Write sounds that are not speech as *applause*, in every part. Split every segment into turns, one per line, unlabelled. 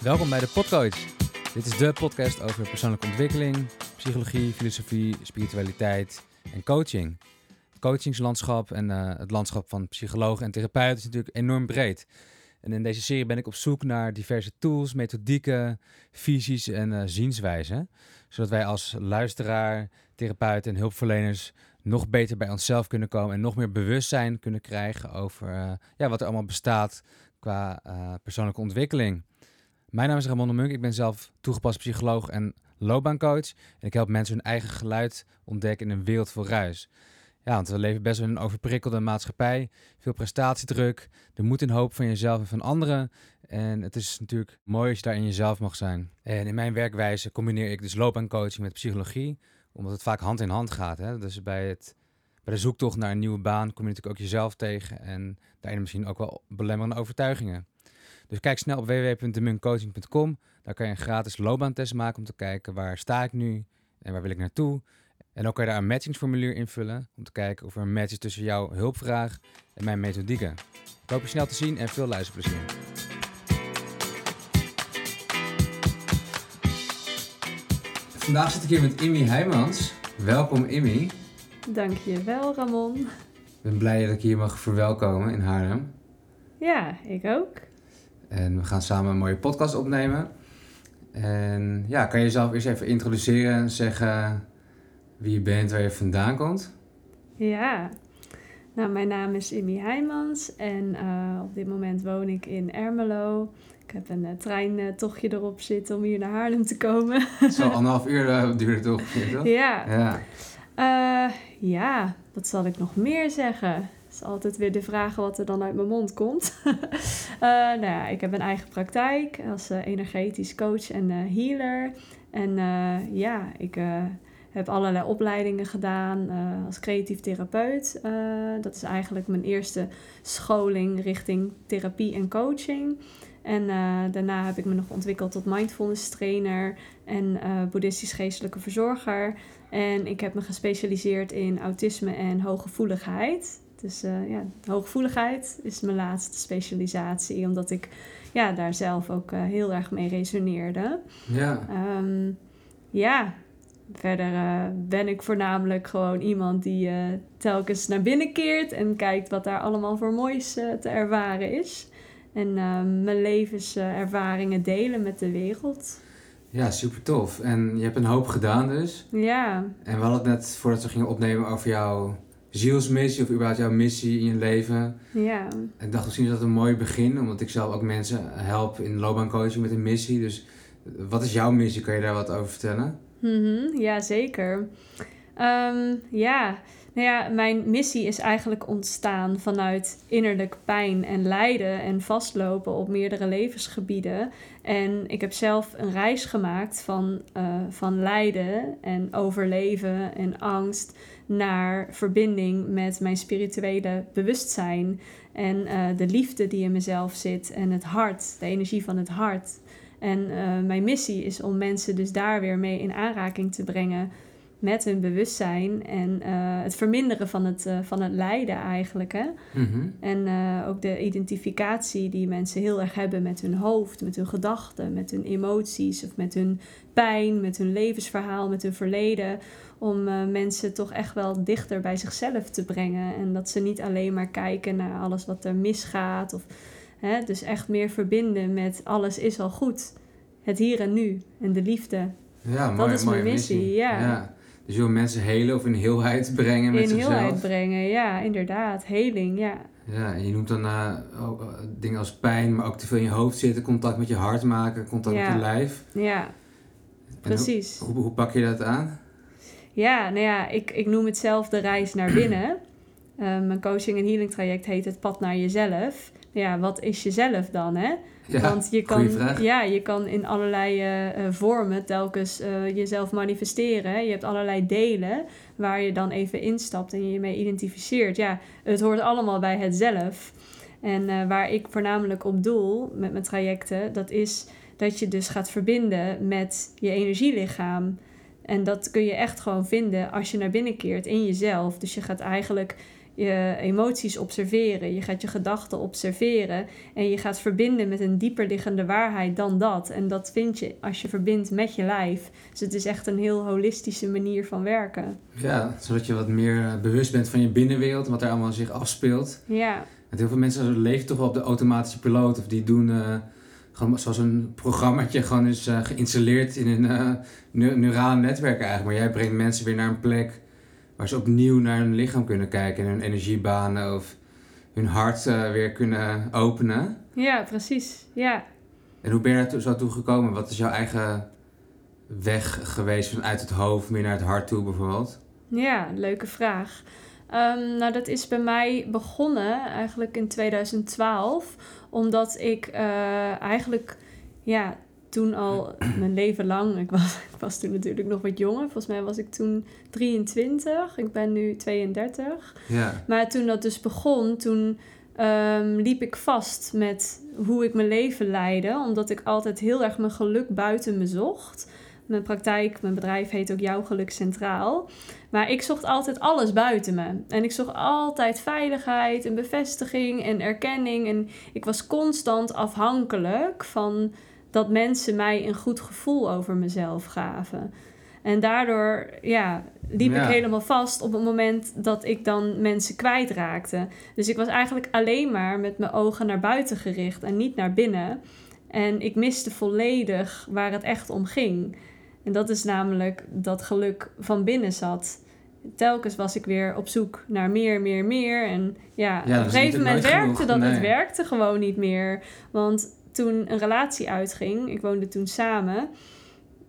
Welkom bij de Podcoach. Dit is de podcast over persoonlijke ontwikkeling, psychologie, filosofie, spiritualiteit en coaching. Het coachingslandschap en uh, het landschap van psychologen en therapeuten is natuurlijk enorm breed. En in deze serie ben ik op zoek naar diverse tools, methodieken, visies en uh, zienswijzen. Zodat wij als luisteraar, therapeuten en hulpverleners nog beter bij onszelf kunnen komen en nog meer bewustzijn kunnen krijgen over uh, ja, wat er allemaal bestaat qua persoonlijke ontwikkeling. Mijn naam is Ramon de Munk, ik ben zelf toegepast psycholoog en loopbaancoach. En ik help mensen hun eigen geluid ontdekken in een wereld vol ruis. Ja, want we leven best wel in een overprikkelde maatschappij. Veel prestatiedruk, de moed en hoop van jezelf en van anderen. En het is natuurlijk mooi als je daar in jezelf mag zijn. En in mijn werkwijze combineer ik dus loopbaancoaching met psychologie omdat het vaak hand in hand gaat. Hè? Dus bij, het, bij de zoektocht naar een nieuwe baan kom je natuurlijk ook jezelf tegen. En daarin misschien ook wel belemmerende overtuigingen. Dus kijk snel op www.demuncoaching.com. Daar kan je een gratis loopbaantest maken om te kijken waar sta ik nu en waar wil ik naartoe. En ook kan je daar een matchingsformulier invullen om te kijken of er een match is tussen jouw hulpvraag en mijn methodieken. Ik hoop je snel te zien en veel luisterplezier. Vandaag zit ik hier met Immy Heijmans. Welkom Immy.
Dankjewel Ramon. Ik
ben blij dat ik hier mag verwelkomen in Haarlem.
Ja, ik ook.
En we gaan samen een mooie podcast opnemen. En ja, kan je jezelf eerst even introduceren en zeggen wie je bent, waar je vandaan komt?
Ja, nou mijn naam is Immy Heijmans en uh, op dit moment woon ik in Ermelo. Ik heb een uh, treintochtje erop zitten om hier naar Haarlem te komen.
Zo *laughs* anderhalf uur uh, duurt het toch?
Ja. Ja. Ja, wat zal ik nog meer zeggen? Altijd weer de vraag wat er dan uit mijn mond komt. *laughs* nou ja, ik heb een eigen praktijk als energetisch coach en healer. En ja, ik heb allerlei opleidingen gedaan als creatief therapeut. dat is eigenlijk mijn eerste scholing richting therapie en coaching. En daarna heb ik me nog ontwikkeld tot mindfulness trainer en boeddhistisch geestelijke verzorger. En ik heb me gespecialiseerd in autisme en hooggevoeligheid. Dus uh, ja, hooggevoeligheid is mijn laatste specialisatie, omdat ik ja, daar zelf ook heel erg mee resoneerde. Ja. Um, ja, verder ben ik voornamelijk gewoon iemand die telkens naar binnen keert en kijkt wat daar allemaal voor moois te ervaren is. En uh, mijn levenservaringen delen met de wereld.
Ja, super tof. En je hebt een hoop gedaan dus. Ja. En we hadden het net voordat we gingen opnemen over jouw zielsmissie of überhaupt jouw missie in je leven. Ja. En ik dacht misschien is dat een mooi begin, omdat ik zelf ook mensen help in loopbaancoaching met een missie. Dus wat is jouw missie? Kan je daar wat over vertellen?
Mm -hmm, ja, zeker. Um, ja, nou ja, mijn missie is eigenlijk ontstaan vanuit innerlijk pijn en lijden en vastlopen op meerdere levensgebieden. En ik heb zelf een reis gemaakt van, uh, van lijden en overleven en angst naar verbinding met mijn spirituele bewustzijn. En uh, de liefde die in mezelf zit en het hart, de energie van het hart. En uh, mijn missie is om mensen dus daar weer mee in aanraking te brengen met hun bewustzijn en uh, het verminderen van het, uh, van het lijden eigenlijk. Hè? Mm-hmm. En uh, ook de identificatie die mensen heel erg hebben met hun hoofd, met hun gedachten, met hun emoties of met hun pijn, met hun levensverhaal, met hun verleden. Om mensen toch echt wel dichter bij zichzelf te brengen. En dat ze niet alleen maar kijken naar alles wat er misgaat. Of, hè, dus echt meer verbinden met alles is al goed. Het hier en nu en de liefde. Ja, mooi, dat is mijn missie, missie. ja. ja.
Dus je wil mensen helen of in heelheid *laughs* brengen met
in
zichzelf?
In heelheid brengen, ja, inderdaad. Heling, ja.
Ja, en je noemt dan uh, ook, uh, dingen als pijn, maar ook te veel in je hoofd zitten, contact met je hart maken, contact met je lijf.
Ja, precies.
Hoe, hoe, hoe, pak je dat aan?
Ja, nou ja, ik, ik noem het zelf de reis naar binnen. Uh, *clears throat* mijn coaching en healing traject heet het pad naar jezelf. Ja, wat is jezelf dan, hè?
Ja, Want je kan,
ja, je kan in allerlei uh, vormen telkens uh, jezelf manifesteren. Je hebt allerlei delen waar je dan even instapt en je mee identificeert. Ja, het hoort allemaal bij het zelf. En uh, waar ik voornamelijk op doel met mijn trajecten, dat is dat je dus gaat verbinden met je energielichaam. En dat kun je echt gewoon vinden als je naar binnen keert in jezelf. Dus je gaat eigenlijk je emoties observeren, je gaat je gedachten observeren en je gaat verbinden met een dieper liggende waarheid dan dat. En dat vind je als je verbindt met je lijf. Dus het is echt een heel holistische manier van werken.
Ja, zodat je wat meer eh, bewust bent van je binnenwereld en wat er allemaal zich afspeelt.
Ja.
heel veel mensen leven toch wel op de automatische piloot of die doen. Uh, gewoon zoals een programmaatje gewoon is uh, geïnstalleerd in een uh, neurale netwerk eigenlijk. Maar jij brengt mensen weer naar een plek waar ze opnieuw naar hun lichaam kunnen kijken en hun energiebanen of hun hart uh, weer kunnen openen.
Ja, precies. Ja.
En hoe ben je er zo toe gekomen? Wat is jouw eigen weg geweest vanuit het hoofd meer naar het hart toe bijvoorbeeld?
Ja, leuke vraag. Um, nou, dat is bij mij begonnen eigenlijk in 2012, omdat ik uh, eigenlijk ja, toen al mijn leven lang, ik was, ik was toen natuurlijk nog wat jonger. Volgens mij was ik toen 23. Ik ben nu 32.
Ja.
Maar toen dat dus begon, toen um, liep ik vast met hoe ik mijn leven leidde. Omdat ik altijd heel erg mijn geluk buiten me zocht. Mijn praktijk, mijn bedrijf heet ook Jouw Geluk Centraal. Maar ik zocht altijd alles buiten me. En ik zocht altijd veiligheid en bevestiging en erkenning. En ik was constant afhankelijk van dat mensen mij een goed gevoel over mezelf gaven. En daardoor ja, liep ik helemaal vast op het moment dat ik dan mensen kwijtraakte. Dus ik was eigenlijk alleen maar met mijn ogen naar buiten gericht en niet naar binnen. En ik miste volledig waar het echt om ging. En dat is namelijk dat geluk van binnen zat. Telkens was ik weer op zoek naar meer, meer, meer. En ja, op een gegeven moment werkte dat. Het werkte gewoon niet meer. Want toen een relatie uitging, ik woonde toen samen.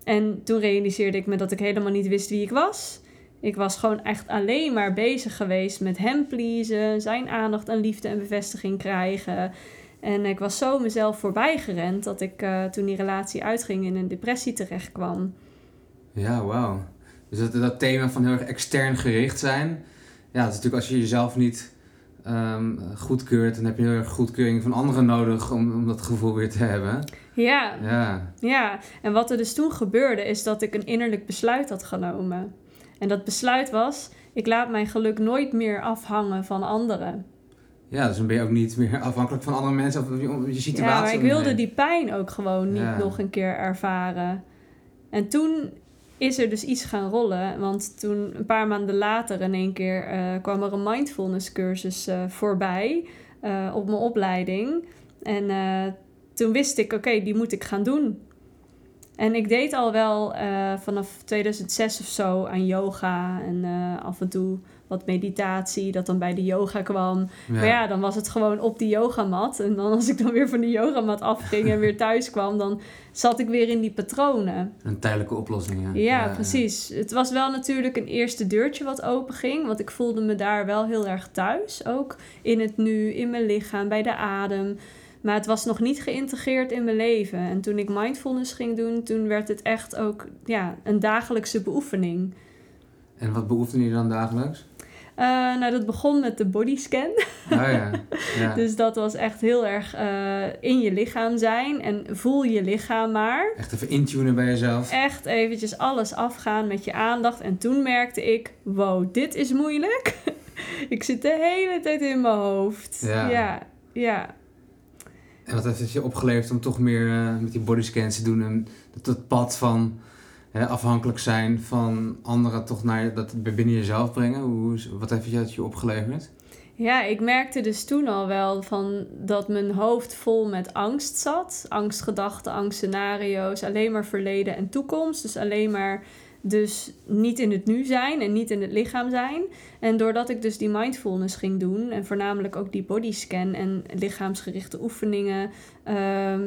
En toen realiseerde ik me dat ik helemaal niet wist wie ik was. Ik was gewoon echt alleen maar bezig geweest met hem pleasen, zijn aandacht en liefde en bevestiging krijgen. En ik was zo mezelf voorbij gerend dat ik uh, toen die relatie uitging in een depressie terecht kwam.
Ja, wauw. Dus dat, dat thema van heel erg extern gericht zijn. Ja, dat is natuurlijk als je jezelf niet um, goedkeurt, dan heb je heel erg goedkeuring van anderen nodig om, om dat gevoel weer te hebben.
Ja.
ja.
Ja, en wat er dus toen gebeurde, is dat ik een innerlijk besluit had genomen. En dat besluit was: ik laat mijn geluk nooit meer afhangen van anderen.
Ja, dus dan ben je ook niet meer afhankelijk van andere mensen of je, je situatie.
Ja, maar ik wilde die pijn ook gewoon niet nog een keer ervaren. En toen is er dus iets gaan rollen. Want toen, een paar maanden later, in één keer uh, kwam er een mindfulness cursus uh, voorbij uh, op mijn opleiding. En toen wist ik, oké, die moet ik gaan doen. En ik deed al wel vanaf 2006 of zo aan yoga en af en toe wat meditatie, dat dan bij de yoga kwam. Maar ja, dan was het gewoon op die yogamat. En dan als ik dan weer van de yogamat afging en weer thuis kwam, dan zat ik weer in die patronen.
Een tijdelijke oplossing, ja.
Ja, precies. Het was wel natuurlijk een eerste deurtje wat open ging, want ik voelde me daar wel heel erg thuis. Ook in het nu, in mijn lichaam, bij de adem. Maar het was nog niet geïntegreerd in mijn leven. En toen ik mindfulness ging doen, toen werd het echt ook ja, een dagelijkse beoefening.
En wat beoefende je dan dagelijks?
Uh, nou, dat begon met de bodyscan.
Oh ja. ja. *laughs*
dus dat was echt heel erg uh, in je lichaam zijn en voel je lichaam maar.
Echt even intunen bij jezelf.
Echt eventjes alles afgaan met je aandacht. En toen merkte ik, wow, dit is moeilijk. *laughs* ik zit de hele tijd in mijn hoofd. Ja. ja. ja.
En wat heeft het je opgeleverd om toch meer uh, met die bodyscans te doen en dat, dat pad van afhankelijk zijn van anderen toch naar dat binnen jezelf brengen? Hoe, wat heeft het je opgeleverd?
Ja, ik merkte dus toen al wel van dat mijn hoofd vol met angst zat. Angstgedachten, angstscenario's, alleen maar verleden en toekomst. Dus alleen maar dus niet in het nu zijn en niet in het lichaam zijn. En doordat ik dus die mindfulness ging doen en voornamelijk ook die bodyscan en lichaamsgerichte oefeningen, uh,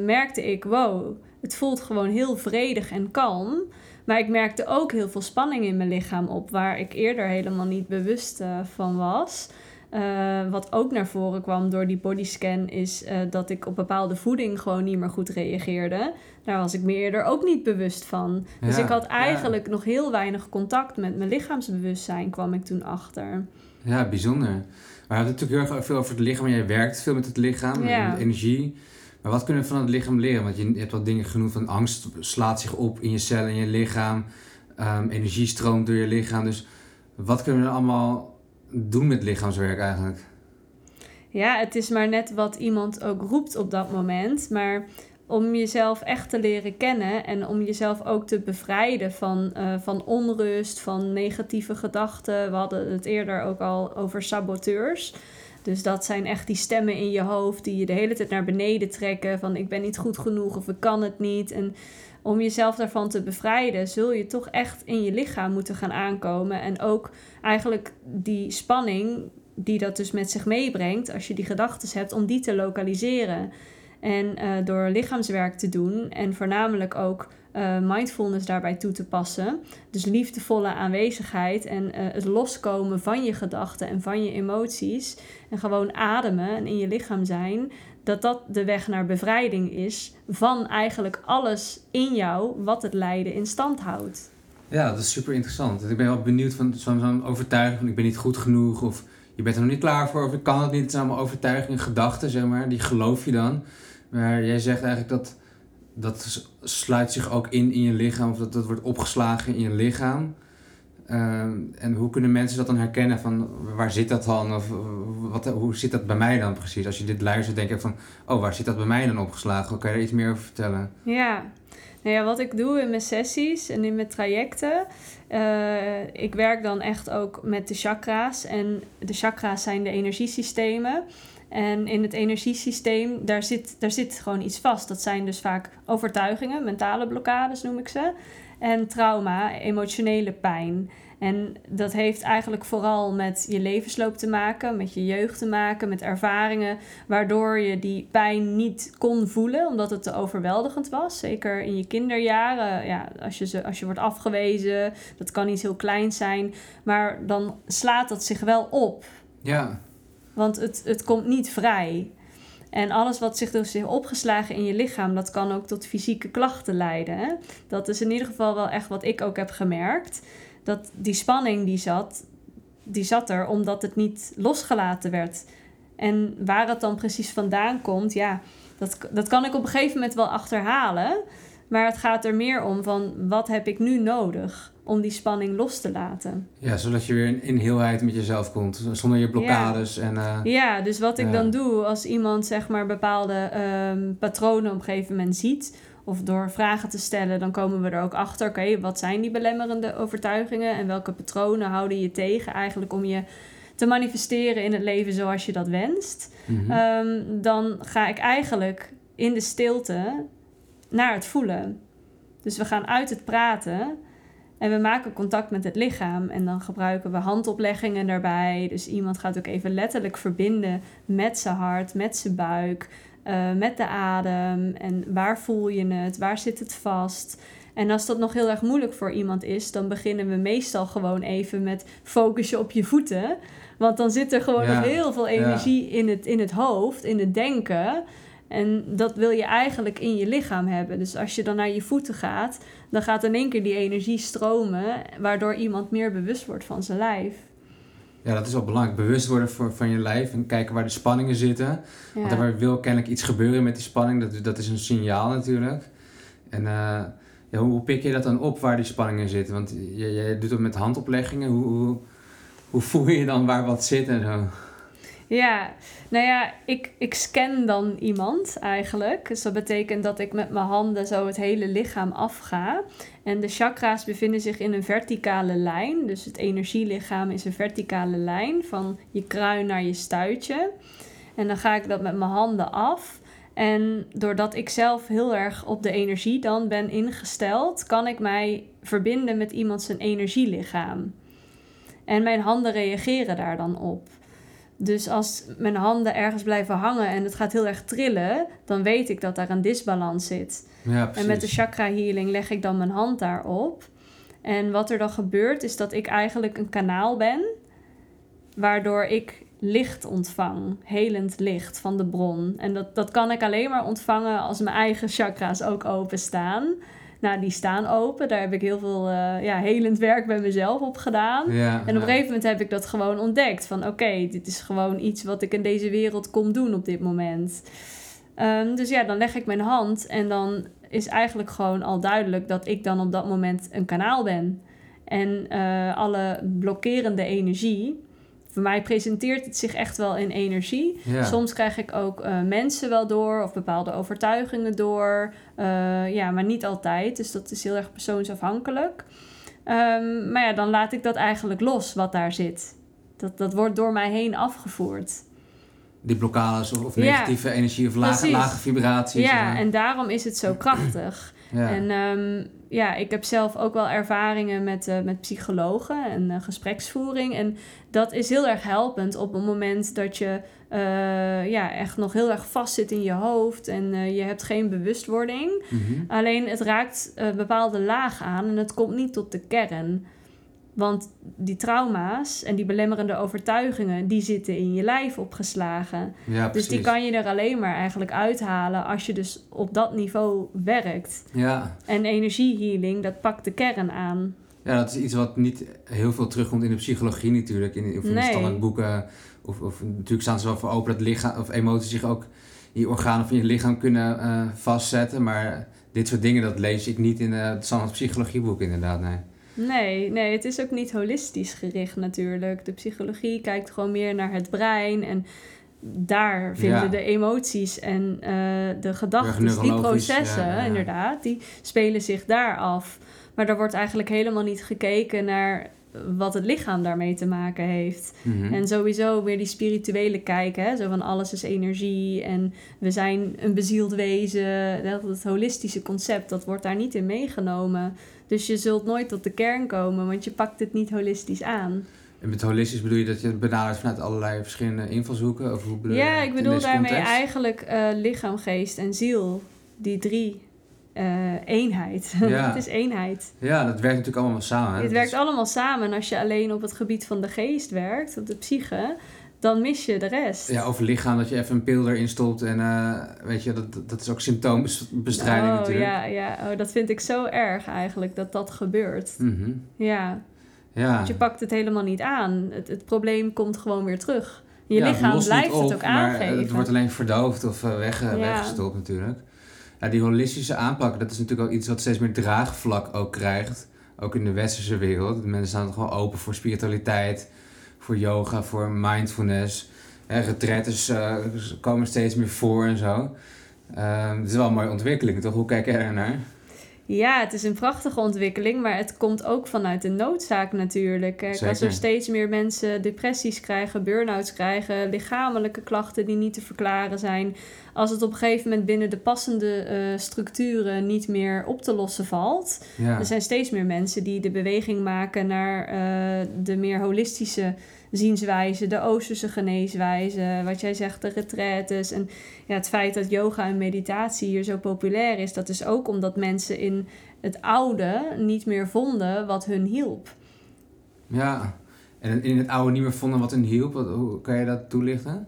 merkte ik, wow, het voelt gewoon heel vredig en kalm. Maar ik merkte ook heel veel spanning in mijn lichaam op, waar ik eerder helemaal niet bewust uh, van was. Uh, wat ook naar voren kwam door die bodyscan is uh, dat ik op bepaalde voeding gewoon niet meer goed reageerde. Daar was ik me eerder ook niet bewust van. Dus ik had eigenlijk nog heel weinig contact met mijn lichaamsbewustzijn, kwam ik toen achter.
Ja, bijzonder. Maar we het natuurlijk heel erg veel over het lichaam. Jij werkt veel met het lichaam, met energie. Maar wat kunnen we van het lichaam leren? Want je hebt wat dingen genoemd van angst slaat zich op in je cellen, in je lichaam. Um, energie stroomt door je lichaam. Dus wat kunnen we allemaal doen met lichaamswerk eigenlijk?
Ja, het is maar net wat iemand ook roept op dat moment. Maar om jezelf echt te leren kennen en om jezelf ook te bevrijden van, uh, van onrust, van negatieve gedachten. We hadden het eerder ook al over saboteurs. Dus dat zijn echt die stemmen in je hoofd die je de hele tijd naar beneden trekken. Van ik ben niet goed genoeg of ik kan het niet. En om jezelf daarvan te bevrijden, zul je toch echt in je lichaam moeten gaan aankomen. En ook eigenlijk die spanning die dat dus met zich meebrengt, als je die gedachten hebt, om die te lokaliseren. En uh, door lichaamswerk te doen en voornamelijk ook uh, mindfulness daarbij toe te passen. Dus liefdevolle aanwezigheid en uh, het loskomen van je gedachten en van je emoties. En gewoon ademen en in je lichaam zijn. Dat dat de weg naar bevrijding is van eigenlijk alles in jou wat het lijden in stand houdt.
Ja, dat is super interessant. Ik ben wel benieuwd van zo'n overtuiging van ik ben niet goed genoeg of je bent er nog niet klaar voor of ik kan het niet. Het zijn allemaal overtuigingen, gedachten, zeg maar. Die geloof je dan. Maar jij zegt eigenlijk dat dat sluit zich ook in in je lichaam, of dat, dat wordt opgeslagen in je lichaam. Ehm, en hoe kunnen mensen dat dan herkennen van waar zit dat dan? Of wat, hoe zit dat bij mij dan precies? Als je dit luistert, denk je van, oh, waar zit dat bij mij dan opgeslagen? Kan je er iets meer over vertellen?
Ja, nou ja, wat ik doe in mijn sessies en in mijn trajecten, uh, ik werk dan echt ook met de chakra's. En de chakra's zijn de energiesystemen. En in het energiesysteem, daar zit, daar zit gewoon iets vast. Dat zijn dus vaak overtuigingen, mentale blokkades noem ik ze. En trauma, emotionele pijn. En dat heeft eigenlijk vooral met je levensloop te maken, met je jeugd te maken, met ervaringen waardoor je die pijn niet kon voelen, omdat het te overweldigend was. Zeker in je kinderjaren, ja, als, je ze, als je wordt afgewezen, dat kan iets heel kleins zijn, maar dan slaat dat zich wel op.
Ja.
Want het, het komt niet vrij. En alles wat zich dus heeft opgeslagen in je lichaam, dat kan ook tot fysieke klachten leiden. Hè? Dat is in ieder geval wel echt wat ik ook heb gemerkt. Dat die spanning die zat, die zat er omdat het niet losgelaten werd. En waar het dan precies vandaan komt, ja, dat, dat kan ik op een gegeven moment wel achterhalen. Maar het gaat er meer om van wat heb ik nu nodig? Om die spanning los te laten.
Ja, zodat je weer in, in heelheid met jezelf komt, zonder je blokkades. Ja, en, uh,
ja dus wat ik dan doe als iemand zeg maar bepaalde um, patronen op een gegeven moment ziet, of door vragen te stellen, dan komen we er ook achter, oké, wat zijn die belemmerende overtuigingen en welke patronen houden je tegen eigenlijk om je te manifesteren in het leven zoals je dat wenst. Mm -hmm. dan ga ik eigenlijk in de stilte naar het voelen. Dus we gaan uit het praten en we maken contact met het lichaam en dan gebruiken we handopleggingen daarbij. Dus iemand gaat ook even letterlijk verbinden met zijn hart, met zijn buik, uh, met de adem. En waar voel je het? Waar zit het vast? En als dat nog heel erg moeilijk voor iemand is, dan beginnen we meestal gewoon even met focussen op je voeten. Want dan zit er gewoon nog heel veel energie in, het, in het hoofd, in het denken. En dat wil je eigenlijk in je lichaam hebben. Dus als je dan naar je voeten gaat, dan gaat in één keer die energie stromen, waardoor iemand meer bewust wordt van zijn lijf.
Ja, dat is wel belangrijk. Bewust worden voor, van je lijf en kijken waar de spanningen zitten. Want er wil kennelijk iets gebeuren met die spanning. Dat, dat is een signaal natuurlijk. En uh, ja, hoe, pik je dat dan op waar die spanningen zitten? Want jij, doet het met handopleggingen. Hoe, hoe, hoe voel je dan waar wat zit en zo?
Ja, nou ja, ik, ik scan dan iemand eigenlijk. Dus dat betekent dat ik met mijn handen zo het hele lichaam afga. En de chakra's bevinden zich in een verticale lijn. Dus het energielichaam is een verticale lijn van je kruin naar je stuitje. En dan ga ik dat met mijn handen af. En doordat ik zelf heel erg op de energie dan ben ingesteld, kan ik mij verbinden met iemand zijn energielichaam. En mijn handen reageren daar dan op. Dus als mijn handen ergens blijven hangen en het gaat heel erg trillen, dan weet ik dat daar een disbalans zit.
Ja,
en met de chakra healing leg ik dan mijn hand daarop. En wat er dan gebeurt, is dat ik eigenlijk een kanaal ben, waardoor ik licht ontvang, helend licht van de bron. En dat, dat kan ik alleen maar ontvangen als mijn eigen chakra's ook openstaan. Nou, die staan open. Daar heb ik heel veel uh, ja, helend werk bij mezelf op gedaan. en op een gegeven moment heb ik dat gewoon ontdekt. Van oké, dit is gewoon iets wat ik in deze wereld kom doen op dit moment. Um, dus ja, dan leg ik mijn hand en dan is eigenlijk gewoon al duidelijk dat ik dan op dat moment een kanaal ben. En uh, alle blokkerende energie, voor mij presenteert het zich echt wel in energie. Soms krijg ik ook uh, mensen wel door of bepaalde overtuigingen door. Uh, ja, maar niet altijd. Dus dat is heel erg persoonsafhankelijk. Um, maar ja, dan laat ik dat eigenlijk los wat daar zit. Dat, dat wordt door mij heen afgevoerd.
Die blokkades of, of negatieve energie of lage, lage vibraties.
Ja, en daarom is het zo krachtig. Ja. En um, ja, ik heb zelf ook wel ervaringen met, uh, met psychologen en uh, gespreksvoering. En dat is heel erg helpend op het moment dat je uh, ja, echt nog heel erg vast zit in je hoofd en je hebt geen bewustwording. Mm Alleen het raakt een bepaalde laag aan en het komt niet tot de kern. Want die trauma's en die belemmerende overtuigingen, die zitten in je lijf opgeslagen. Ja, dus die kan je er alleen maar eigenlijk uithalen als je dus op dat niveau werkt. Ja. En energiehealing, dat pakt de kern aan.
Ja, dat is iets wat niet heel veel terugkomt in de psychologie natuurlijk. In, in de nee. standaardboeken. Of, of natuurlijk staan ze wel voor open dat lichaam of emoties zich ook in je organen van je lichaam kunnen uh, vastzetten. Maar dit soort dingen, dat lees ik niet in uh, het standaard psychologieboek inderdaad, nee.
Nee, nee, het is ook niet holistisch gericht natuurlijk. De psychologie kijkt gewoon meer naar het brein en daar vinden de emoties en uh, de gedachten, die processen, inderdaad, die spelen zich daar af. Maar er wordt eigenlijk helemaal niet gekeken naar wat het lichaam daarmee te maken heeft. Mhm. En sowieso weer die spirituele kijk, hè? zo van alles is energie en we zijn een bezield wezen. Dat, holistische concept, dat wordt daar niet in meegenomen. Dus je zult nooit tot de kern komen, want je pakt het niet holistisch aan.
En met holistisch bedoel je dat je het benadert vanuit allerlei verschillende invalshoeken? Of hoe bedoel
ja, ik bedoel daarmee eigenlijk uh, lichaam, geest en ziel. Die drie uh, eenheid. *laughs* Ja. het is eenheid.
Ja, dat werkt natuurlijk allemaal samen.
Het werkt allemaal samen. En als je alleen op het gebied van de geest werkt, op de psyche, dan mis je de rest.
Ja, over lichaam, dat je even een pil erin stopt en uh, weet je, dat, dat is ook symptoombestrijding
oh,
natuurlijk.
Ja, ja. Oh, dat vind ik zo erg eigenlijk, dat dat gebeurt. Mm Ja. ja. Want je pakt het helemaal niet aan. Het, het probleem komt gewoon weer terug. Je lichaam blijft het ook aangeven. Maar
het wordt alleen verdoofd of uh, weg, ja. weggestopt natuurlijk. Ja, die holistische aanpak, dat is natuurlijk ook iets wat steeds meer draagvlak ook krijgt. Ook in de westerse wereld. De mensen staan gewoon open voor spiritualiteit voor yoga, voor mindfulness. Hè, retretes uh, komen steeds meer voor en zo. Uh, het is wel een mooie ontwikkeling, toch? Hoe kijk jij er naar?
Ja, het is een prachtige ontwikkeling, maar het komt ook vanuit de noodzaak natuurlijk. Kijk, als er steeds meer mensen depressies krijgen, burn-outs krijgen, lichamelijke klachten die niet te verklaren zijn, als het op een gegeven moment binnen de passende uh, structuren niet meer op te lossen valt, ja. er zijn steeds meer mensen die de beweging maken naar uh, de meer holistische zienswijze, de Oosterse geneeswijze, wat jij zegt, de retraites. En ja, het feit dat yoga en meditatie hier zo populair is, dat is ook omdat mensen in het oude niet meer vonden wat hun hielp.
Ja, en in het oude niet meer vonden wat hun hielp. hoe kan je dat toelichten?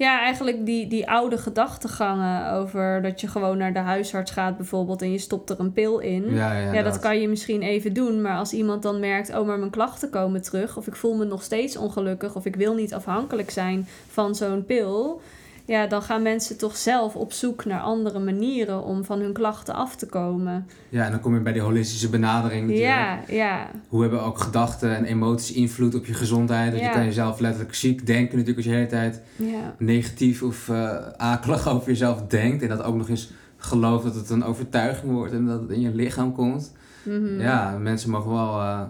Ja, eigenlijk die, die oude gedachtegangen over dat je gewoon naar de huisarts gaat bijvoorbeeld en je stopt er een pil in. Ja, ja, ja dat. dat kan je misschien even doen, maar als iemand dan merkt, oh maar mijn klachten komen terug of ik voel me nog steeds ongelukkig of ik wil niet afhankelijk zijn van zo'n pil ja, dan gaan mensen toch zelf op zoek naar andere manieren om van hun klachten af te komen.
Ja, en dan kom je bij die holistische benadering.
Ja, ja.
Hoe hebben ook gedachten en emoties invloed op je gezondheid? Dat je kan jezelf letterlijk ziek denken natuurlijk als je de hele tijd ja. negatief of uh, akelig over jezelf denkt. En dat ook nog eens gelooft dat het een overtuiging wordt en dat het in je lichaam komt. Mhm. Ja, mensen mogen wel... Uh,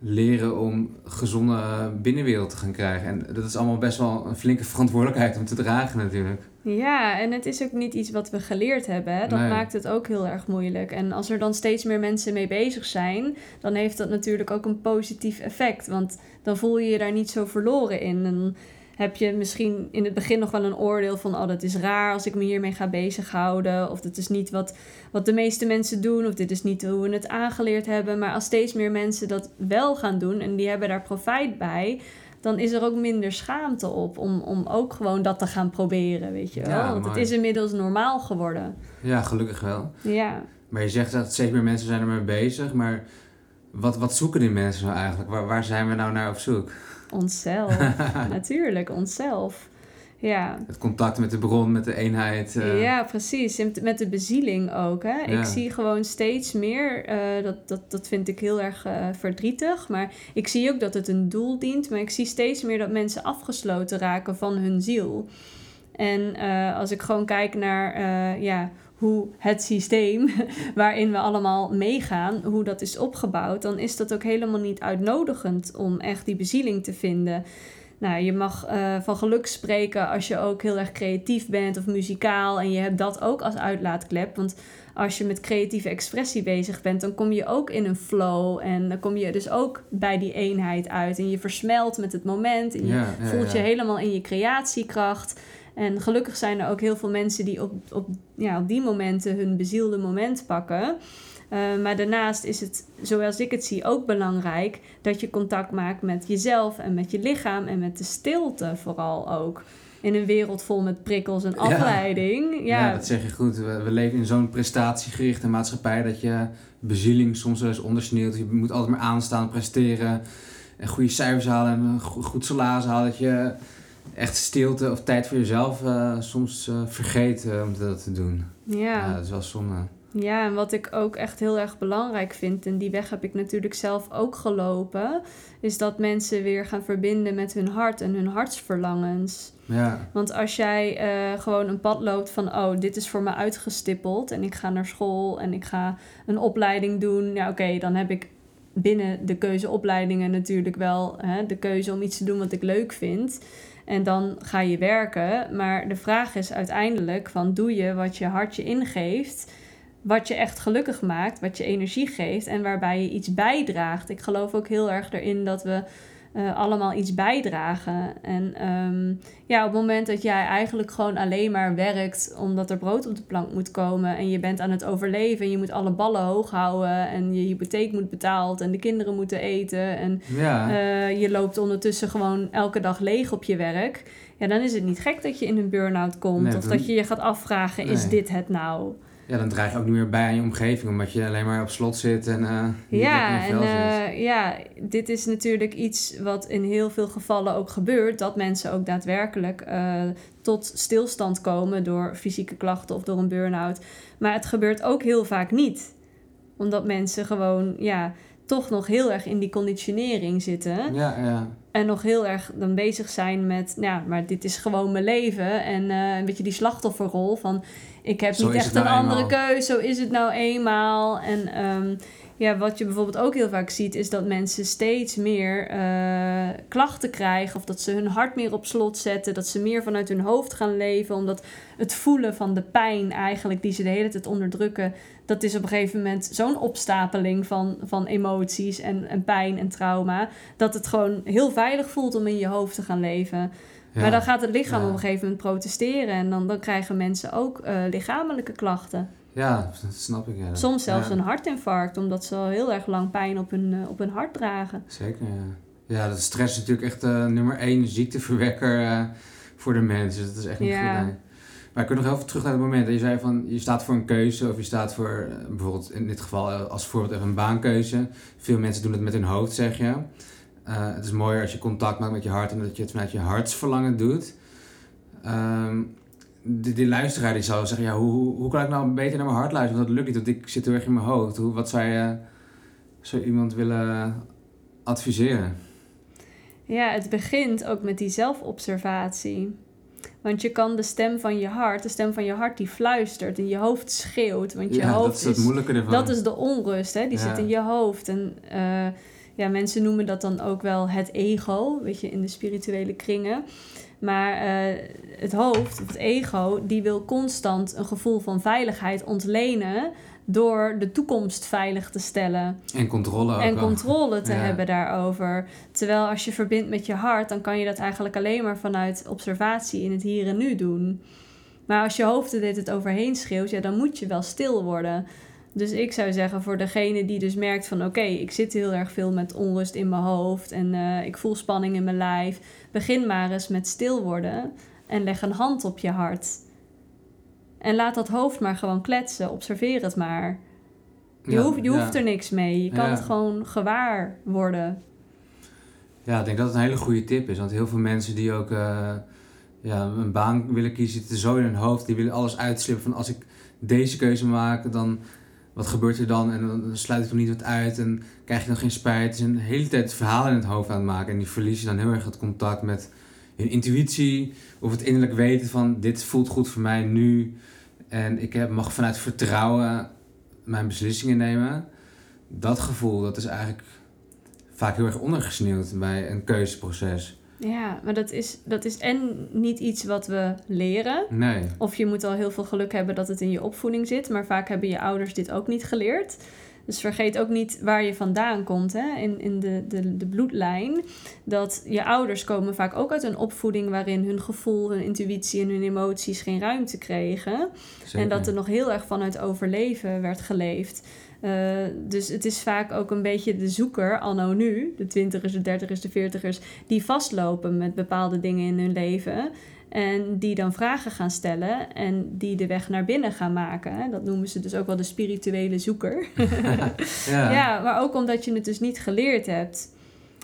leren om gezonde binnenwereld te gaan krijgen. En dat is allemaal best wel een flinke verantwoordelijkheid om te dragen natuurlijk.
Ja, en het is ook niet iets wat we geleerd hebben. Hè? Dat maakt het ook heel erg moeilijk. En als er dan steeds meer mensen mee bezig zijn, dan heeft dat natuurlijk ook een positief effect. Want dan voel je je daar niet zo verloren in. En heb je misschien in het begin nog wel een oordeel van... oh, dat is raar als ik me hiermee ga bezighouden. Of dat is niet wat, wat de meeste mensen doen. Of dit is niet hoe we het aangeleerd hebben. Maar als steeds meer mensen dat wel gaan doen... en die hebben daar profijt bij... dan is er ook minder schaamte op om, om ook gewoon dat te gaan proberen, weet je wel. Want het is inmiddels normaal geworden.
Ja, gelukkig wel.
Ja.
Maar je zegt dat steeds meer mensen zijn ermee bezig. Maar wat, wat zoeken die mensen nou eigenlijk? Waar, waar zijn we nou naar op zoek?
Onszelf, *laughs* natuurlijk, onszelf. Ja.
Het contact met de bron, met de eenheid. eh.
Ja, precies. Met de bezieling ook. Hè?
Ja.
Ik zie gewoon steeds meer, eh, dat, dat, dat vind ik heel erg eh, verdrietig. Maar ik zie ook dat het een doel dient. Maar ik zie steeds meer dat mensen afgesloten raken van hun ziel. En als ik gewoon kijk naar ja, hoe het systeem *laughs* waarin we allemaal meegaan, hoe dat is opgebouwd, dan is dat ook helemaal niet uitnodigend om echt die bezieling te vinden. Nou, je mag eh, van geluk spreken als je ook heel erg creatief bent of muzikaal en je hebt dat ook als uitlaatklep. Want als je met creatieve expressie bezig bent, dan kom je ook in een flow en dan kom je dus ook bij die eenheid uit en je versmelt met het moment en je
Ja, ja,
voelt
ja.
je helemaal in je creatiekracht. En gelukkig zijn er ook heel veel mensen die op, op, ja, op die momenten hun bezielde moment pakken. Eh, maar daarnaast is het, zoals ik het zie, ook belangrijk dat je contact maakt met jezelf en met je lichaam en met de stilte vooral ook. In een wereld vol met prikkels en afleiding. Ja,
Ja, dat zeg je goed. We, we leven in zo'n prestatiegerichte maatschappij dat je bezieling soms wel eens ondersneeuwt. Je moet altijd maar aanstaan, presteren en goede cijfers halen en een go- goed salaris halen. Dat je echt stilte of tijd voor jezelf eh, soms eh, vergeet eh, om dat te doen. Ja. dat is wel zonde.
Ja, en wat ik ook echt heel erg belangrijk vind, en die weg heb ik natuurlijk zelf ook gelopen, is dat mensen weer gaan verbinden met hun hart en hun hartsverlangens.
Ja,
Want als jij eh, gewoon een pad loopt van, oh, dit is voor me uitgestippeld en ik ga naar school en ik ga een opleiding doen, ja, oké, dan heb ik binnen de keuzeopleidingen natuurlijk wel hè, de keuze om iets te doen wat ik leuk vind. En dan ga je werken. Maar de vraag is uiteindelijk van doe je wat je hart je ingeeft, wat je echt gelukkig maakt, wat je energie geeft en waarbij je iets bijdraagt. Ik geloof ook heel erg erin dat we eh, allemaal iets bijdragen. En ehm, ja, op het moment dat jij eigenlijk gewoon alleen maar werkt omdat er brood op de plank moet komen en je bent aan het overleven en je moet alle ballen hoog houden en je hypotheek moet betaald en de kinderen moeten eten en
ja.
eh, je loopt ondertussen gewoon elke dag leeg op je werk. Ja, dan is het niet gek dat je in een burn-out komt.
Nee,
of dat je je gaat afvragen, is dit het nou?
Ja, dan draag je ook niet meer bij aan je omgeving, omdat je alleen maar op slot zit en niet
Ja,
lekker in je
en
vel zit.
eh, ja, dit is natuurlijk iets wat in heel veel gevallen ook gebeurt. Dat mensen ook daadwerkelijk eh, tot stilstand komen door fysieke klachten of door een burn-out. Maar het gebeurt ook heel vaak niet. Omdat mensen gewoon, ja, toch nog heel erg in die conditionering zitten.
Ja, ja.
En nog heel erg dan bezig zijn met, nou ja, maar dit is gewoon mijn leven. En eh, een beetje die slachtofferrol van, ik heb
Zo
niet echt een
nou
andere
eenmaal.
keus, zo is het nou eenmaal. En ehm, ja, wat je bijvoorbeeld ook heel vaak ziet, is dat mensen steeds meer eh, klachten krijgen. Of dat ze hun hart meer op slot zetten, dat ze meer vanuit hun hoofd gaan leven. Omdat het voelen van de pijn eigenlijk, die ze de hele tijd onderdrukken, dat is op een gegeven moment zo'n opstapeling van, van emoties en, en pijn en trauma. Dat het gewoon heel veilig voelt om in je hoofd te gaan leven.
ja.
Maar dan gaat het lichaam
Ja.
op een gegeven moment protesteren. En dan, dan krijgen mensen ook eh, lichamelijke klachten.
Ja, dat snap ik. Ja.
Soms zelfs
Ja.
een hartinfarct, omdat ze al heel erg lang pijn op hun, eh, op hun hart dragen.
Zeker, ja. Ja, dat stress is natuurlijk echt eh, nummer één ziekteverwekker eh, voor de mensen. Dus dat is echt niet
Ja.
goed. nee. Maar ik wil nog heel even terug naar het moment dat je zei van je staat voor een keuze of je staat voor bijvoorbeeld in dit geval als voorbeeld even een baankeuze. Veel mensen doen het met hun hoofd, zeg je. Het is mooier als je contact maakt met je hart en dat je het vanuit je hartsverlangen doet. Ehm, die, die luisteraar die zou zeggen, ja, hoe, hoe, hoe kan ik nou beter naar mijn hart luisteren? Want dat lukt niet, want ik zit heel erg in mijn hoofd. Hoe, wat zou je zou iemand willen adviseren?
Ja, het begint ook met die zelfobservatie. Want je kan de stem van je hart, de stem van je hart die fluistert en je hoofd schreeuwt. Want je
ja,
hoofd
dat is het moeilijke ervan.
Dat is de onrust, hè? die
Ja.
zit in je hoofd. En eh, ja, mensen noemen dat dan ook wel het ego, weet je, in de spirituele kringen. Maar eh, het hoofd, of het ego, die wil constant een gevoel van veiligheid ontlenen door de toekomst veilig te stellen
En controle ook
en controle te *laughs*
Ja.
hebben daarover. Terwijl als je verbindt met je hart, dan kan je dat eigenlijk alleen maar vanuit observatie in het hier en nu doen. Maar als je hoofd er dit het overheen schreeuwt, ja, dan moet je wel stil worden. Dus ik zou zeggen voor degene die dus merkt van oké, ik zit heel erg veel met onrust in mijn hoofd en eh, ik voel spanning in mijn lijf. Begin maar eens met stil worden en leg een hand op je hart. En laat dat hoofd maar gewoon kletsen, observeer het maar. Je,
Ja,
hoeft, je
ja.
hoeft er niks mee. Je kan
Ja.
het gewoon gewaar worden.
Ja, ik denk dat het een hele goede tip is. Want heel veel mensen die ook eh, ja, een baan willen kiezen, zitten zo in hun hoofd. Die willen alles uitslippen van als ik deze keuze maak, dan wat gebeurt er dan? En dan sluit ik er niet wat uit en krijg je dan geen spijt. Het is een hele tijd verhalen in het hoofd aan het maken. En die verlies je dan heel erg het contact met hun intuïtie. Of het innerlijk weten van dit voelt goed voor mij nu. En ik heb, mag vanuit vertrouwen mijn beslissingen nemen. Dat gevoel, dat is eigenlijk vaak heel erg ondergesneeuwd bij een keuzeproces.
Ja, maar dat is, dat is en niet iets wat we leren.
Nee.
Of je moet al heel veel geluk hebben dat het in je opvoeding zit. Maar vaak hebben je ouders dit ook niet geleerd. Dus vergeet ook niet waar je vandaan komt hè? In, in de, de, de bloedlijn. Dat je ouders komen vaak ook uit een opvoeding waarin hun gevoel, hun intuïtie en hun emoties geen ruimte kregen. En dat er nog heel erg vanuit overleven werd geleefd. Uh, dus het is vaak ook een beetje de zoeker, anno nu, de twintigers, de dertigers, de veertigers, die vastlopen met bepaalde dingen in hun leven. En die dan vragen gaan stellen en die de weg naar binnen gaan maken. Dat noemen ze dus ook wel de spirituele zoeker. *laughs* ja. ja, maar ook omdat je het dus niet geleerd hebt.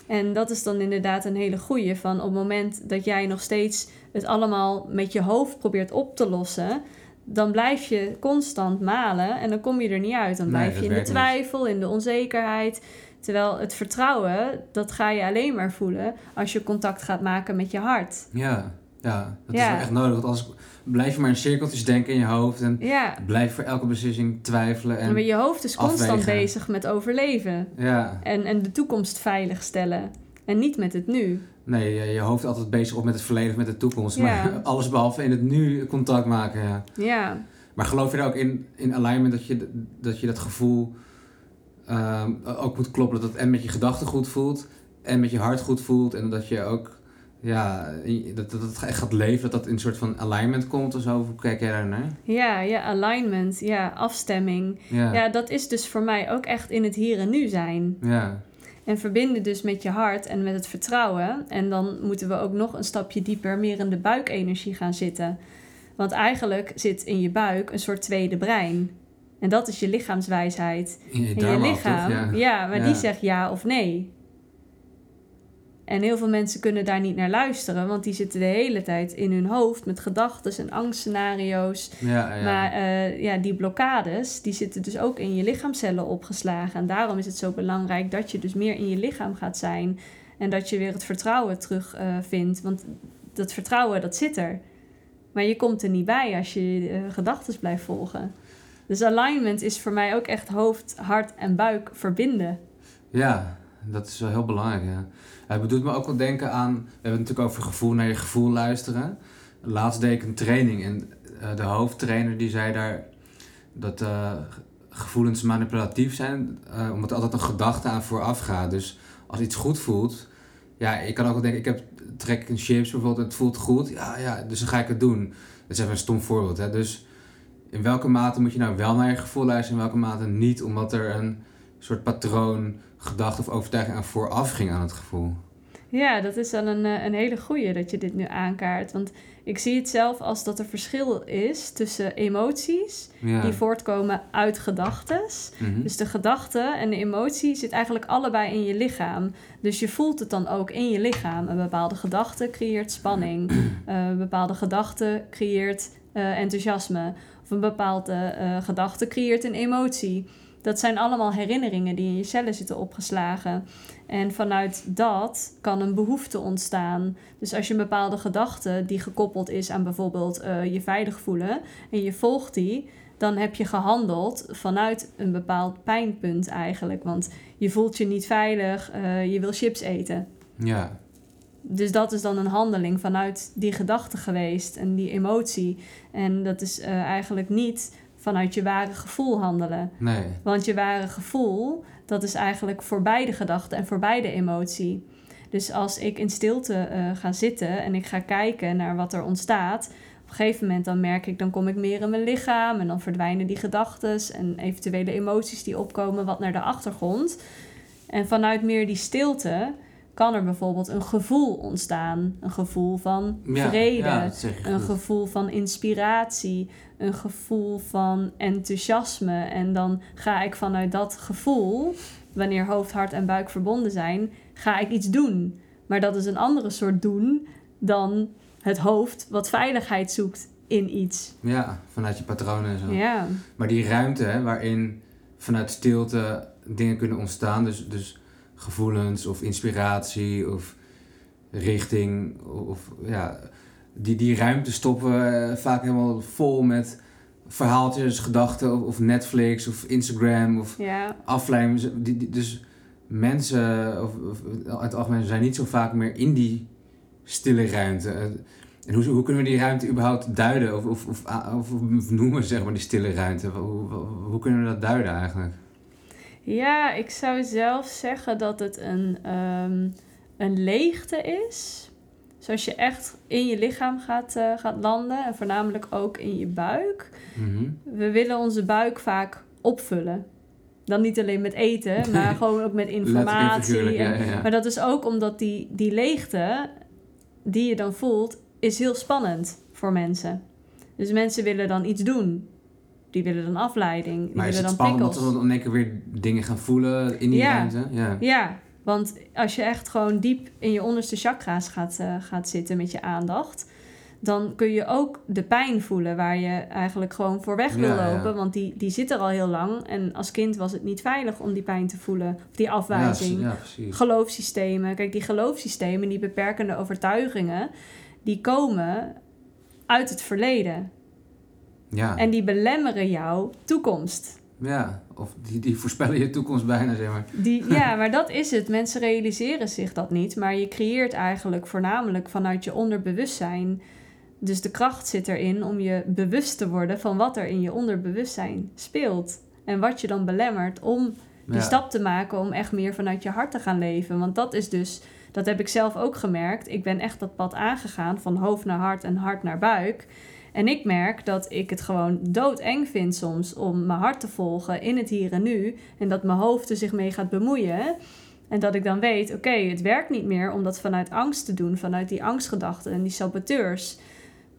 En dat is dan inderdaad een hele goeie van op het moment dat jij nog steeds het allemaal met je hoofd probeert op te lossen, dan blijf je constant malen en dan kom je er niet uit. Dan blijf je in de twijfel, in de onzekerheid. Terwijl het vertrouwen, dat ga je alleen maar voelen als je contact gaat maken met je hart.
Ja, ja dat is wel echt nodig. Want als blijf je maar in cirkeltjes denken in je hoofd en ja. blijf voor elke beslissing twijfelen. En
maar je hoofd is constant bezig met overleven
ja.
en, en de toekomst veiligstellen en niet met het nu.
Nee, je hoofd altijd bezig op met het verleden of met de toekomst. Maar *laughs* alles behalve in het nu contact maken. Ja.
ja.
Maar geloof je er ook in, in alignment dat je dat, je dat gevoel ehm, ook moet kloppen? Dat het en met je gedachten goed voelt en met je hart goed voelt. En dat je ook ja, dat, dat het echt gaat leven, dat dat in een soort van alignment komt of zo? Hoe kijk jij daar naar?
Ja, ja, alignment, ja, afstemming. Ja. ja, dat is dus voor mij ook echt in het hier en nu zijn.
Ja.
En verbinden dus met je hart en met het vertrouwen. En dan moeten we ook nog een stapje dieper meer in de buikenergie gaan zitten. Want eigenlijk zit in je buik een soort tweede brein. En dat is je lichaamswijsheid.
In je, en je lichaam, ja.
ja. maar die zegt ja of nee. En heel veel mensen kunnen daar niet naar luisteren, want die zitten de hele tijd in hun hoofd met gedachten en angstscenario's.
Ja, ja.
Maar uh, ja, die blokkades, die zitten dus ook in je lichaamcellen opgeslagen. En daarom is het zo belangrijk dat je dus meer in je lichaam gaat zijn. En dat je weer het vertrouwen terug uh, vindt. Want dat vertrouwen, dat zit er. Maar je komt er niet bij als je uh, gedachten blijft volgen. Dus alignment is voor mij ook echt hoofd, hart en buik verbinden.
Ja, dat is wel heel belangrijk. Ja. Het doet me ook wel denken aan, we hebben het natuurlijk over gevoel naar je gevoel luisteren. Laatst deed ik een training en uh, de hoofdtrainer die zei daar dat uh, gevoelens manipulatief zijn, uh, omdat er altijd een gedachte aan vooraf gaat. Dus als iets goed voelt, ja, ik kan ook wel denken, ik heb trek een chips bijvoorbeeld het voelt goed, ja, ja, dus dan ga ik het doen. Dat is even een stom voorbeeld, hè. Dus in welke mate moet je nou wel naar je gevoel luisteren en in welke mate niet, omdat er een soort patroon gedachte of overtuiging aan vooraf ging aan het gevoel.
Ja, dat is dan een, eh, een hele goeie dat je dit nu aankaart. Want ik zie het zelf als dat er verschil is tussen emoties die voortkomen uit gedachten. Mhm. Dus de gedachte en de emotie zit eigenlijk allebei in je lichaam. Dus je voelt het dan ook in je lichaam. Een bepaalde gedachte creëert spanning. Uh, *clears throat* een bepaalde gedachte creëert uh, enthousiasme. Of een bepaalde gedachte creëert een emotie. Dat zijn allemaal herinneringen die in je cellen zitten opgeslagen. En vanuit dat kan een behoefte ontstaan. Dus als je een bepaalde gedachte die gekoppeld is aan bijvoorbeeld uh, je veilig voelen en je volgt die, dan heb je gehandeld vanuit een bepaald pijnpunt eigenlijk. Want je voelt je niet veilig, uh, je wil chips eten.
Ja.
Dus dat is dan een handeling vanuit die gedachte geweest en die emotie. En dat is uh, eigenlijk niet vanuit je ware gevoel handelen.
Nee.
Want je ware gevoel, dat is eigenlijk voor beide gedachten en voor beide emotie. Dus als ik in stilte uh, ga zitten en ik ga kijken naar wat er ontstaat, op een gegeven moment dan merk ik, dan kom ik meer in mijn lichaam en dan verdwijnen die gedachten en eventuele emoties die opkomen wat naar de achtergrond. En vanuit meer die stilte kan er bijvoorbeeld een gevoel ontstaan. Een gevoel van vrede, een gevoel van inspiratie, een gevoel van enthousiasme. En dan ga ik vanuit dat gevoel, wanneer hoofd, hart en buik verbonden zijn, ga ik iets doen. Maar dat is een andere soort doen dan het hoofd wat veiligheid zoekt in iets.
Ja, vanuit je patronen en zo.
Ja,
Maar die ruimte hè, waarin vanuit stilte dingen kunnen ontstaan, dus, dus gevoelens of inspiratie of richting, of ja, die, die ruimte stoppen we eh, vaak helemaal vol met verhaaltjes, gedachten of, of Netflix of Instagram of
ja.
Die, die- dus mensen, of, of het algemeen, zijn niet zo vaak meer in die stille ruimte. Eh, En hoe, hoe kunnen we die ruimte überhaupt duiden of, of, of, of, of noemen, zeg maar, die stille ruimte? Hoe, hoe, hoe kunnen we dat duiden eigenlijk?
Ja, ik zou zelf zeggen dat het een, ehm, een leegte is. Zoals je echt in je lichaam gaat, eh, gaat landen en voornamelijk ook in je buik.
Mhm.
We willen onze buik vaak opvullen. Dan niet alleen met eten, *laughs* maar gewoon ook met informatie.
figuurlijk,
en-
ja, ja, ja.
Maar dat is ook omdat die, die leegte die je dan voelt, is heel spannend voor mensen. Dus mensen willen dan iets doen. Die willen dan afleiding. Die
Maar is
willen
het
dan
spannend
prikkels.
dat we dan in één keer weer dingen gaan voelen in die
Ja.
ruimte? Ja.
Ja, want als je echt gewoon diep in je onderste chakra's gaat, eh, gaat zitten met je aandacht, dan kun je ook de pijn voelen waar je eigenlijk gewoon voor weg wil
Ja, ja.
lopen. Want die, die zit er al heel lang. En als kind was het niet veilig om die pijn te voelen. Of die afwijzing.
Ja.
Geloofssystemen. Kijk, die geloofssystemen, die beperkende overtuigingen, die komen uit het verleden.
Ja.
En die belemmeren jouw toekomst.
ja, of die, die voorspellen je toekomst bijna, zeg maar.
Die, *laughs* ja, maar dat is het. Mensen realiseren zich dat niet. Maar je creëert eigenlijk voornamelijk vanuit je onderbewustzijn. Dus de kracht zit erin om je bewust te worden van wat er in je onderbewustzijn speelt. En wat je dan belemmert om die
Ja.
stap te maken om echt meer vanuit je hart te gaan leven. Want dat is dus, dat heb ik zelf ook gemerkt. Ik ben echt dat pad aangegaan van hoofd naar hart en hart naar buik. En ik merk dat ik het gewoon doodeng vind soms om mijn hart te volgen in het hier en nu. En dat mijn hoofd er zich mee gaat bemoeien. En dat ik dan weet, oké, het werkt niet meer om dat vanuit angst te doen, vanuit die angstgedachten en die saboteurs.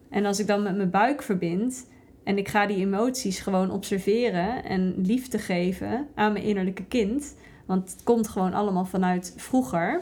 En als ik dan met mijn buik verbind en ik ga die emoties gewoon observeren en liefde geven aan mijn innerlijke kind, want het komt gewoon allemaal vanuit vroeger,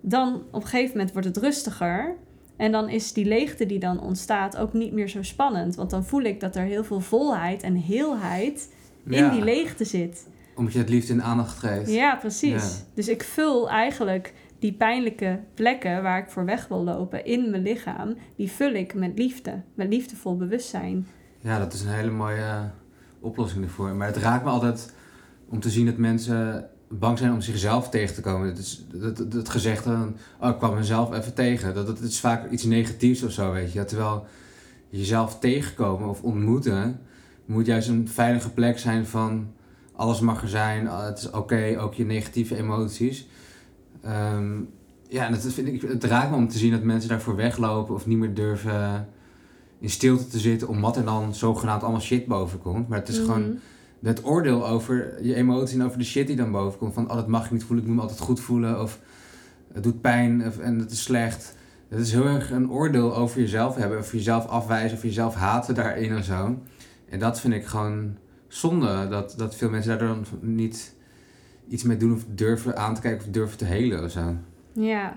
dan op een gegeven moment wordt het rustiger. En dan is die leegte die dan ontstaat ook niet meer zo spannend. Want dan voel ik dat er heel veel volheid en heelheid in die leegte zit.
Omdat je het liefst in aandacht geeft.
Ja, precies.
Ja.
Dus ik vul eigenlijk die pijnlijke plekken waar ik voor weg wil lopen in mijn lichaam, die vul ik met liefde, met liefdevol bewustzijn.
Ja, dat is een hele mooie eh, oplossing ervoor. Maar het raakt me altijd om te zien dat mensen bang zijn om zichzelf tegen te komen. Het, is, dat, dat, dat gezegde, van, oh, ik kwam mezelf even tegen. Dat, dat is vaak iets negatiefs of zo, weet je. Terwijl jezelf tegenkomen of ontmoeten moet juist een veilige plek zijn van alles mag er zijn, ah, het is oké, ook je negatieve emoties. Ehm, ja, en dat vind ik, het raakt me om te zien dat mensen daarvoor weglopen of niet meer durven in stilte te zitten, omdat er dan zogenaamd allemaal shit boven komt. Maar het is gewoon Het oordeel over je emotie en over de shit die dan boven komt. Van, oh, dat mag ik niet voelen, ik moet me altijd goed voelen. Of het doet pijn of, en het is slecht. Het is heel erg een oordeel over jezelf hebben. Of jezelf afwijzen of jezelf haten daarin en zo. En dat vind ik gewoon zonde. Dat, dat veel mensen daar dan niet iets mee doen of durven aan te kijken of durven te helen of zo.
Ja.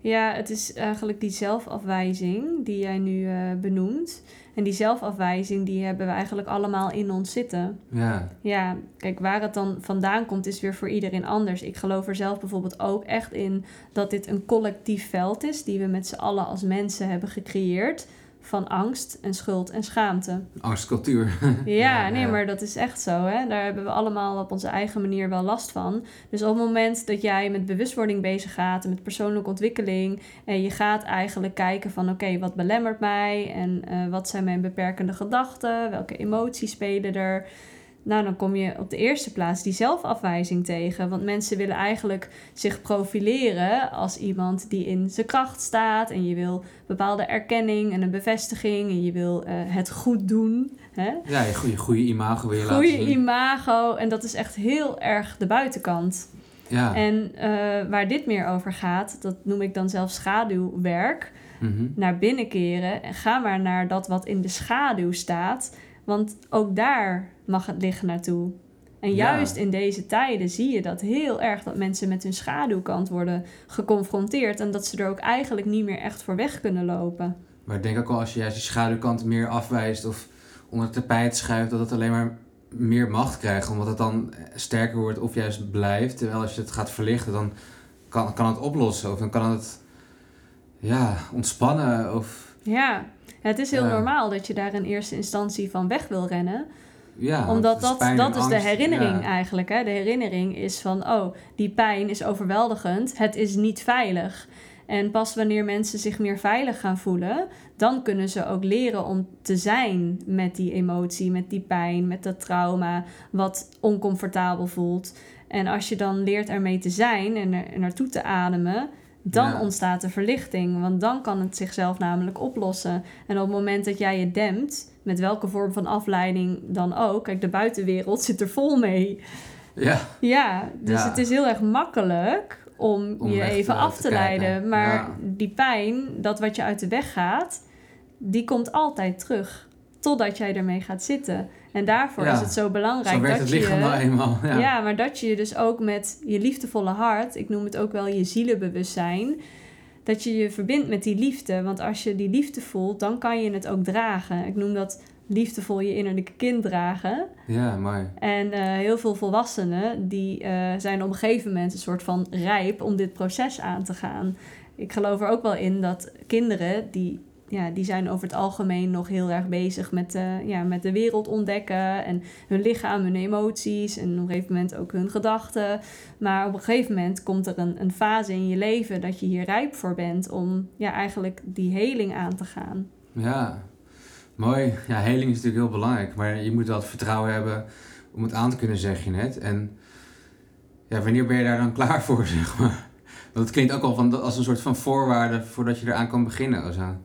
Ja, het is eigenlijk die zelfafwijzing die jij nu eh, benoemt. En die zelfafwijzing die hebben we eigenlijk allemaal in ons zitten.
Ja,
Ja, kijk, waar het dan vandaan komt is weer voor iedereen anders. Ik geloof er zelf bijvoorbeeld ook echt in dat dit een collectief veld is... die we met z'n allen als mensen hebben gecreëerd... van angst en schuld en schaamte.
angstcultuur. *laughs*
Ja, nee, maar dat is echt zo. Hè? Daar hebben we allemaal op onze eigen manier wel last van. Dus op het moment dat jij met bewustwording bezig gaat... en met persoonlijke ontwikkeling... en je gaat eigenlijk kijken van... oké, wat belemmert mij? En eh, wat zijn mijn beperkende gedachten? Welke emoties spelen er? Nou, dan kom je op de eerste plaats die zelfafwijzing tegen. Want mensen willen eigenlijk zich profileren als iemand die in zijn kracht staat. En je wil bepaalde erkenning en een bevestiging. En je wil eh, het goed doen. Hè?
Ja, je goede, goede imago wil je laten
Goede
zien.
imago. En dat is echt heel erg de buitenkant.
Ja.
En eh, waar dit meer over gaat, dat noem ik dan zelf schaduwwerk.
Mhm.
Naar binnen keren. En ga maar naar dat wat in de schaduw staat. Want ook daar mag het licht naartoe. En juist in deze tijden zie je dat heel erg dat mensen met hun schaduwkant worden geconfronteerd en dat ze er ook eigenlijk niet meer echt voor weg kunnen lopen.
Maar ik denk ook al als je juist die schaduwkant meer afwijst of onder het tapijt schuift, dat het alleen maar meer macht krijgt, omdat het dan sterker wordt of juist blijft. Terwijl als je het gaat verlichten, dan kan, kan het oplossen of dan kan het ja, ontspannen. Of,
ja, het is heel normaal dat je daar in eerste instantie van weg wil rennen.
Ja,
Omdat dat, dat is de herinnering eigenlijk. Hè? De herinnering is van, oh, die pijn is overweldigend. Het is niet veilig. En pas wanneer mensen zich meer veilig gaan voelen, dan kunnen ze ook leren om te zijn met die emotie, met die pijn, met dat trauma, wat oncomfortabel voelt. En als je dan leert ermee te zijn en er naartoe te ademen, dan ontstaat er verlichting. Want dan kan het zichzelf namelijk oplossen. En op het moment dat jij je dempt, met welke vorm van afleiding dan ook, kijk, de buitenwereld *laughs* zit er vol mee.
Ja.
Ja, dus het is heel erg makkelijk om, je even af te, leiden. Maar die pijn, dat wat je uit de weg gaat, die komt altijd terug. Totdat jij ermee gaat zitten. En daarvoor is het zo belangrijk
zo dat het lichaam je.
Nou
eenmaal. Ja.
ja, maar dat je je dus ook met je liefdevolle hart, ik noem het ook wel je zielenbewustzijn, dat je je verbindt met die liefde. Want als je die liefde voelt, dan kan je het ook dragen. Ik noem dat liefdevol je innerlijke kind dragen.
Ja, mooi.
En uh, heel veel volwassenen die uh, zijn op een gegeven moment een soort van rijp om dit proces aan te gaan. Ik geloof er ook wel in dat kinderen die ja, die zijn over het algemeen nog heel erg bezig met, uh, ja, met de wereld ontdekken en hun lichaam, hun emoties en op een gegeven moment ook hun gedachten. Maar op een gegeven moment komt er een, een fase in je leven dat je hier rijp voor bent om ja, eigenlijk die heling aan te gaan.
Ja, mooi. Ja, heling is natuurlijk heel belangrijk, maar je moet wel het vertrouwen hebben om het aan te kunnen, zeg je net. En ja, wanneer ben je daar dan *laughs* klaar voor, zeg maar? Want het klinkt ook al van, als een soort van voorwaarde voordat je eraan kan beginnen. Zo.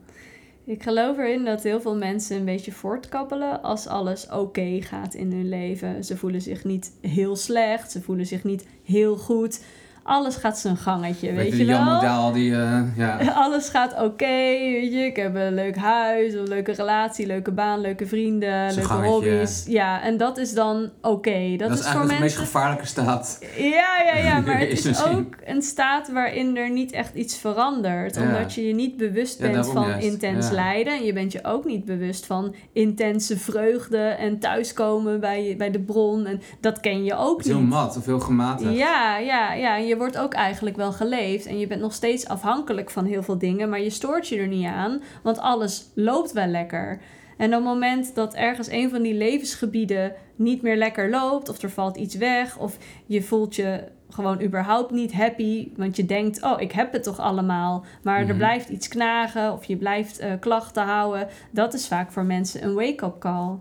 Ik geloof erin dat heel veel mensen een beetje voortkabbelen als alles oké gaat in hun leven. Ze voelen zich niet heel slecht, ze voelen zich niet heel goed alles gaat zijn gangetje, weet, weet je wel?
Model die, uh, ja. *laughs*
Alles gaat oké, weet je. Ik heb een leuk huis, een leuke relatie, leuke baan, leuke vrienden, leuke hobby's. Ja, en dat is dan oké.
Dat, dat, is, voor mensen... de meest gevaarlijke staat.
Ja, ja, ja, *laughs* maar het is ook een staat waarin er niet echt iets verandert. Omdat je je niet bewust bent van intens lijden. En je bent je ook niet bewust van intense vreugde en thuiskomen bij, bij de bron. En dat ken je ook niet.
Heel mat of heel gematigd.
Ja, ja, ja. En je je wordt ook eigenlijk wel geleefd. En je bent nog steeds afhankelijk van heel veel dingen. Maar je stoort je er niet aan. Want alles loopt wel lekker. En op het moment dat ergens een van die levensgebieden niet meer lekker loopt, of er valt iets weg, of je voelt je gewoon überhaupt niet happy, want je denkt, oh, ik heb het toch allemaal, maar er mhm. blijft iets knagen of je blijft uh, klachten houden, dat is vaak voor mensen een wake-up call.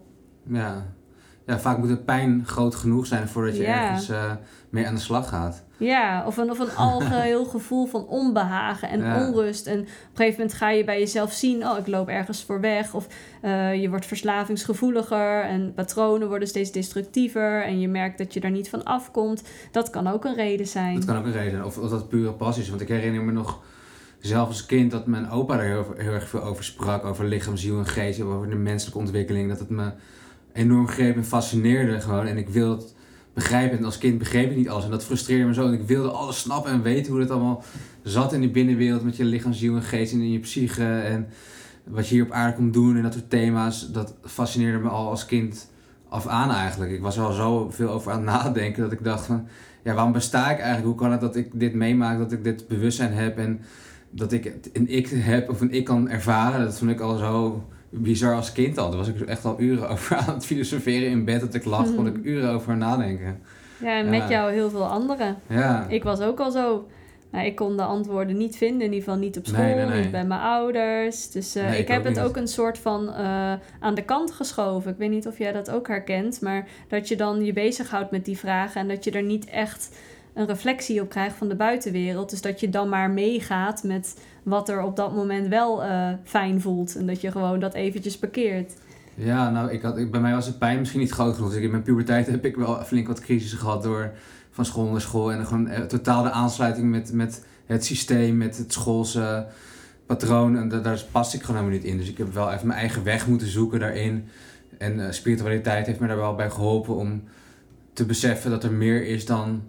Ja. ja, vaak moet de pijn groot genoeg zijn voordat je ergens uh, mee aan de slag gaat.
Ja, of een, of een *laughs* algeheel gevoel van onbehagen en onrust. En op een gegeven moment ga je bij jezelf zien: oh, ik loop ergens voor weg. Of uh, je wordt verslavingsgevoeliger en patronen worden steeds destructiever. En je merkt dat je daar niet van afkomt. Dat kan ook een reden zijn.
Dat kan ook een reden zijn. Of, of dat pure passie is. Want ik herinner me nog zelf als kind dat mijn opa er heel, heel erg veel over sprak. Over lichaam, ziel en geest. Over de menselijke ontwikkeling. Dat het me enorm greep en fascineerde gewoon. En ik wil begrijpen. En als kind begreep ik niet alles. En dat frustreerde me zo. En ik wilde alles snappen en weten hoe het allemaal zat in die binnenwereld. Met je lichaam, ziel en geest en in je psyche. En wat je hier op aarde komt doen en dat soort thema's. Dat fascineerde me al als kind af aan eigenlijk. Ik was er al zo veel over aan het nadenken dat ik dacht van... Ja, waarom besta ik eigenlijk? Hoe kan het dat ik dit meemaak? Dat ik dit bewustzijn heb en dat ik een ik heb of een ik kan ervaren. Dat vond ik al zo bizar als kind al. Daar was ik echt al uren *laughs* over aan het filosoferen in bed. Dat ik lag, kon ik uren over nadenken.
Ja, en met jou heel veel anderen. Ja. Ik was ook al zo. Nou, ik kon de antwoorden niet vinden, in ieder geval niet op school, niet bij mijn ouders. Dus uh, ik, heb het ook een soort van uh, aan de kant geschoven. Ik weet niet of jij dat ook herkent, maar dat je dan je bezighoudt met die vragen en dat je er niet echt een reflectie op krijgt van de buitenwereld. Dus dat je dan maar meegaat met wat er op dat moment wel uh, fijn voelt. En dat je gewoon dat eventjes parkeert.
Ja, nou, ik had, ik, bij mij was de pijn misschien niet groot genoeg. Dus in mijn puberteit heb ik wel flink wat crisissen gehad door van school naar school. En gewoon uh, totaal de aansluiting met, met het systeem, met het schoolse patroon. En daar, daar pas ik gewoon helemaal niet in. Dus ik heb wel even mijn eigen weg moeten zoeken daarin. En uh, spiritualiteit heeft me daar wel bij geholpen om te beseffen dat er meer is dan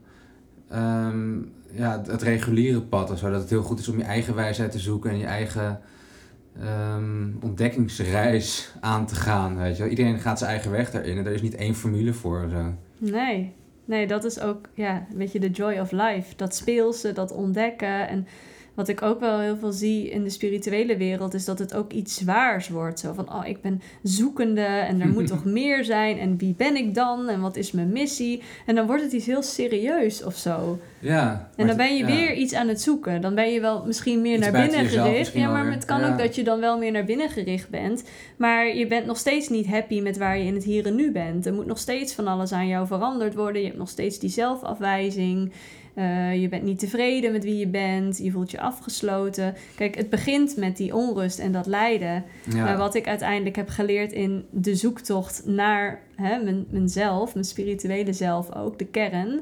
ehm, ja, het reguliere pad of zo. Dat het heel goed is om je eigen wijsheid te zoeken en je eigen ehm, ontdekkingsreis aan te gaan. Weet je. Iedereen gaat zijn eigen weg daarin en er is niet één formule voor. Zo.
Nee. Nee, dat is ook ja, een beetje de joy of life. Dat speelse, dat ontdekken. En wat ik ook wel heel veel zie in de spirituele wereld, is dat het ook iets zwaars wordt. Zo van, oh, ik ben zoekende en er moet *laughs* toch meer zijn. En wie ben ik dan? En wat is mijn missie? En dan wordt het iets heel serieus of zo.
Ja.
En dan ben je weer iets aan het zoeken. Dan ben je wel misschien meer naar binnen gericht. Ja, maar het kan ook dat je dan wel meer naar binnen gericht bent. Maar je bent nog steeds niet happy met waar je in het hier en nu bent. Er moet nog steeds van alles aan jou veranderd worden. Je hebt nog steeds die zelfafwijzing. Uh, je bent niet tevreden met wie je bent. Je voelt je afgesloten. Kijk, het begint met die onrust en dat lijden. Maar wat ik uiteindelijk heb geleerd in de zoektocht naar hè, mijn, mezelf, mijn spirituele zelf ook, de kern,